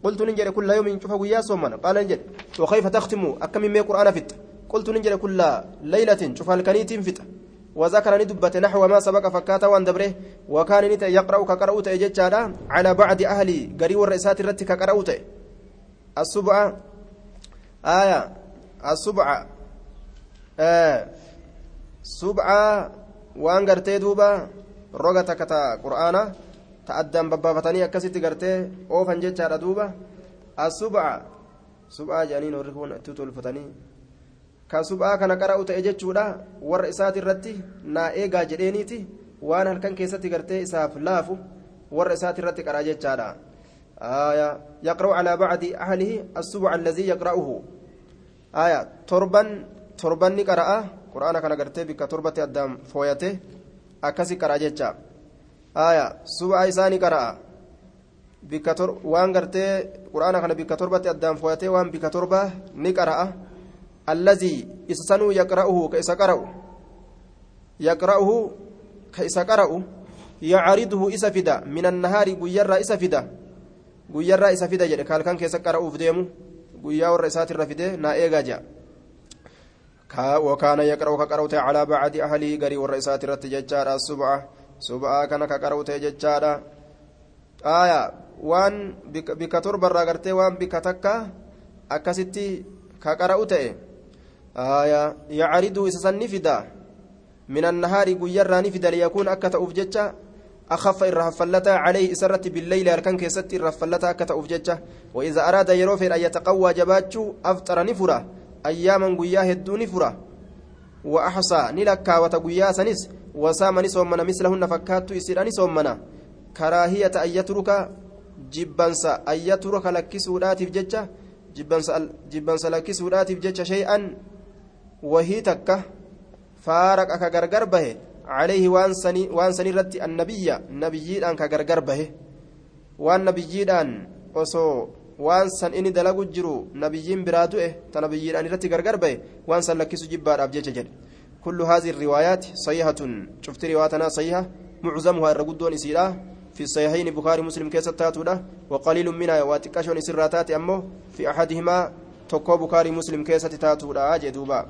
قلت نجد كل يوم شوف ويا صومنا قال نجد وكيف تختم أكم من قرآن فت. قلت نجد كل ليلة شوف الكنيت فت. وذكر ندبت نحو ما سبق فكاتا وان دبره. وكان نت يقرأ كقرأ تيجتشادا على بعض أهلي قري والرئيسات الرت كقرأ السبعة آية السبعة آه سبعة وان دوبا. روغة كتا قرآنا تأدم ببافتني أكسيتي قرتي أوفن جتشادا دوبا السبعة سبعة جانين ورقون تتولفتني ka sub'aa kana qara'u ta'e jechuudha warra isaati irratti naa eegaa jedheeniiti. Waan halkan keessatti gartee isaaf laafu warra isaati irratti qaraa jechaadha. آية يقرأ على بعض أهله السبع الذي يقرأه آية تربا تربا نقرأ قرآن كان قرتي بك تربة أدام فويته أكسي قرأ آية سبع إساني قرأ بك تر وان قرتي قرآن كان بك تربة أدام فويته وان بك تربة نقرأ الذي إسسنو يقرأه كإسا قرأ يقرأه كإسا قرأ يعرضه إسفدا من النهار قيرا إسفدا قيرا إسفدا جد قال كان كإسا قرأه فديمو قيا والرئيسات الرفده نا إيغا جا وكان يقرأ كقرأت على بعد أهله قري والرئيسات الرتججار السبعة سبعة كان كقرأت ججارا آية waan bika torba irraa gartee waan bika takka akkasitti ka qara'u ta'e. آية يعرض إسسن نفدا من النهار قيرا نفدا ليكون أكتا أفجتشا أخف الرهفلتا عليه إسرت بالليل أركان كيست الرهفلتا أكتا أفجتشا وإذا أراد يروفر أن يتقوى جباتشو أفطر نفرة أياما قياه الدون نفرة وأحصى نلكا وتقويا سنس وسام نسومنا مثلهن فكاتو إسر نسومنا كراهية أن يترك جبنسا أن يترك لكسوداتف جتشا جبنسا لكسوداتف جتشا شيئا wahii takka faaraqa ka gargar bahe عليه وان سني وان سني رتي النبي نبييدان كغرغر به وان نبييدان osoo waan san inni dalagu jiru nabiyyiin biraa du'e ta nabiyyiidhaan irratti gargar bahe waan san lakkisu jibbaadhaaf jecha jedhe كل هذه الروايات صحيحة شفت رواياتنا صحيحة معظمها الرقدون إسيرا في الصحيحين بخاري مسلم كيس تاتودا وقليل منها. واتكاشون إسراتات أمه في أحدهما. تكو بخاري مسلم كيس تاتودا جدوبا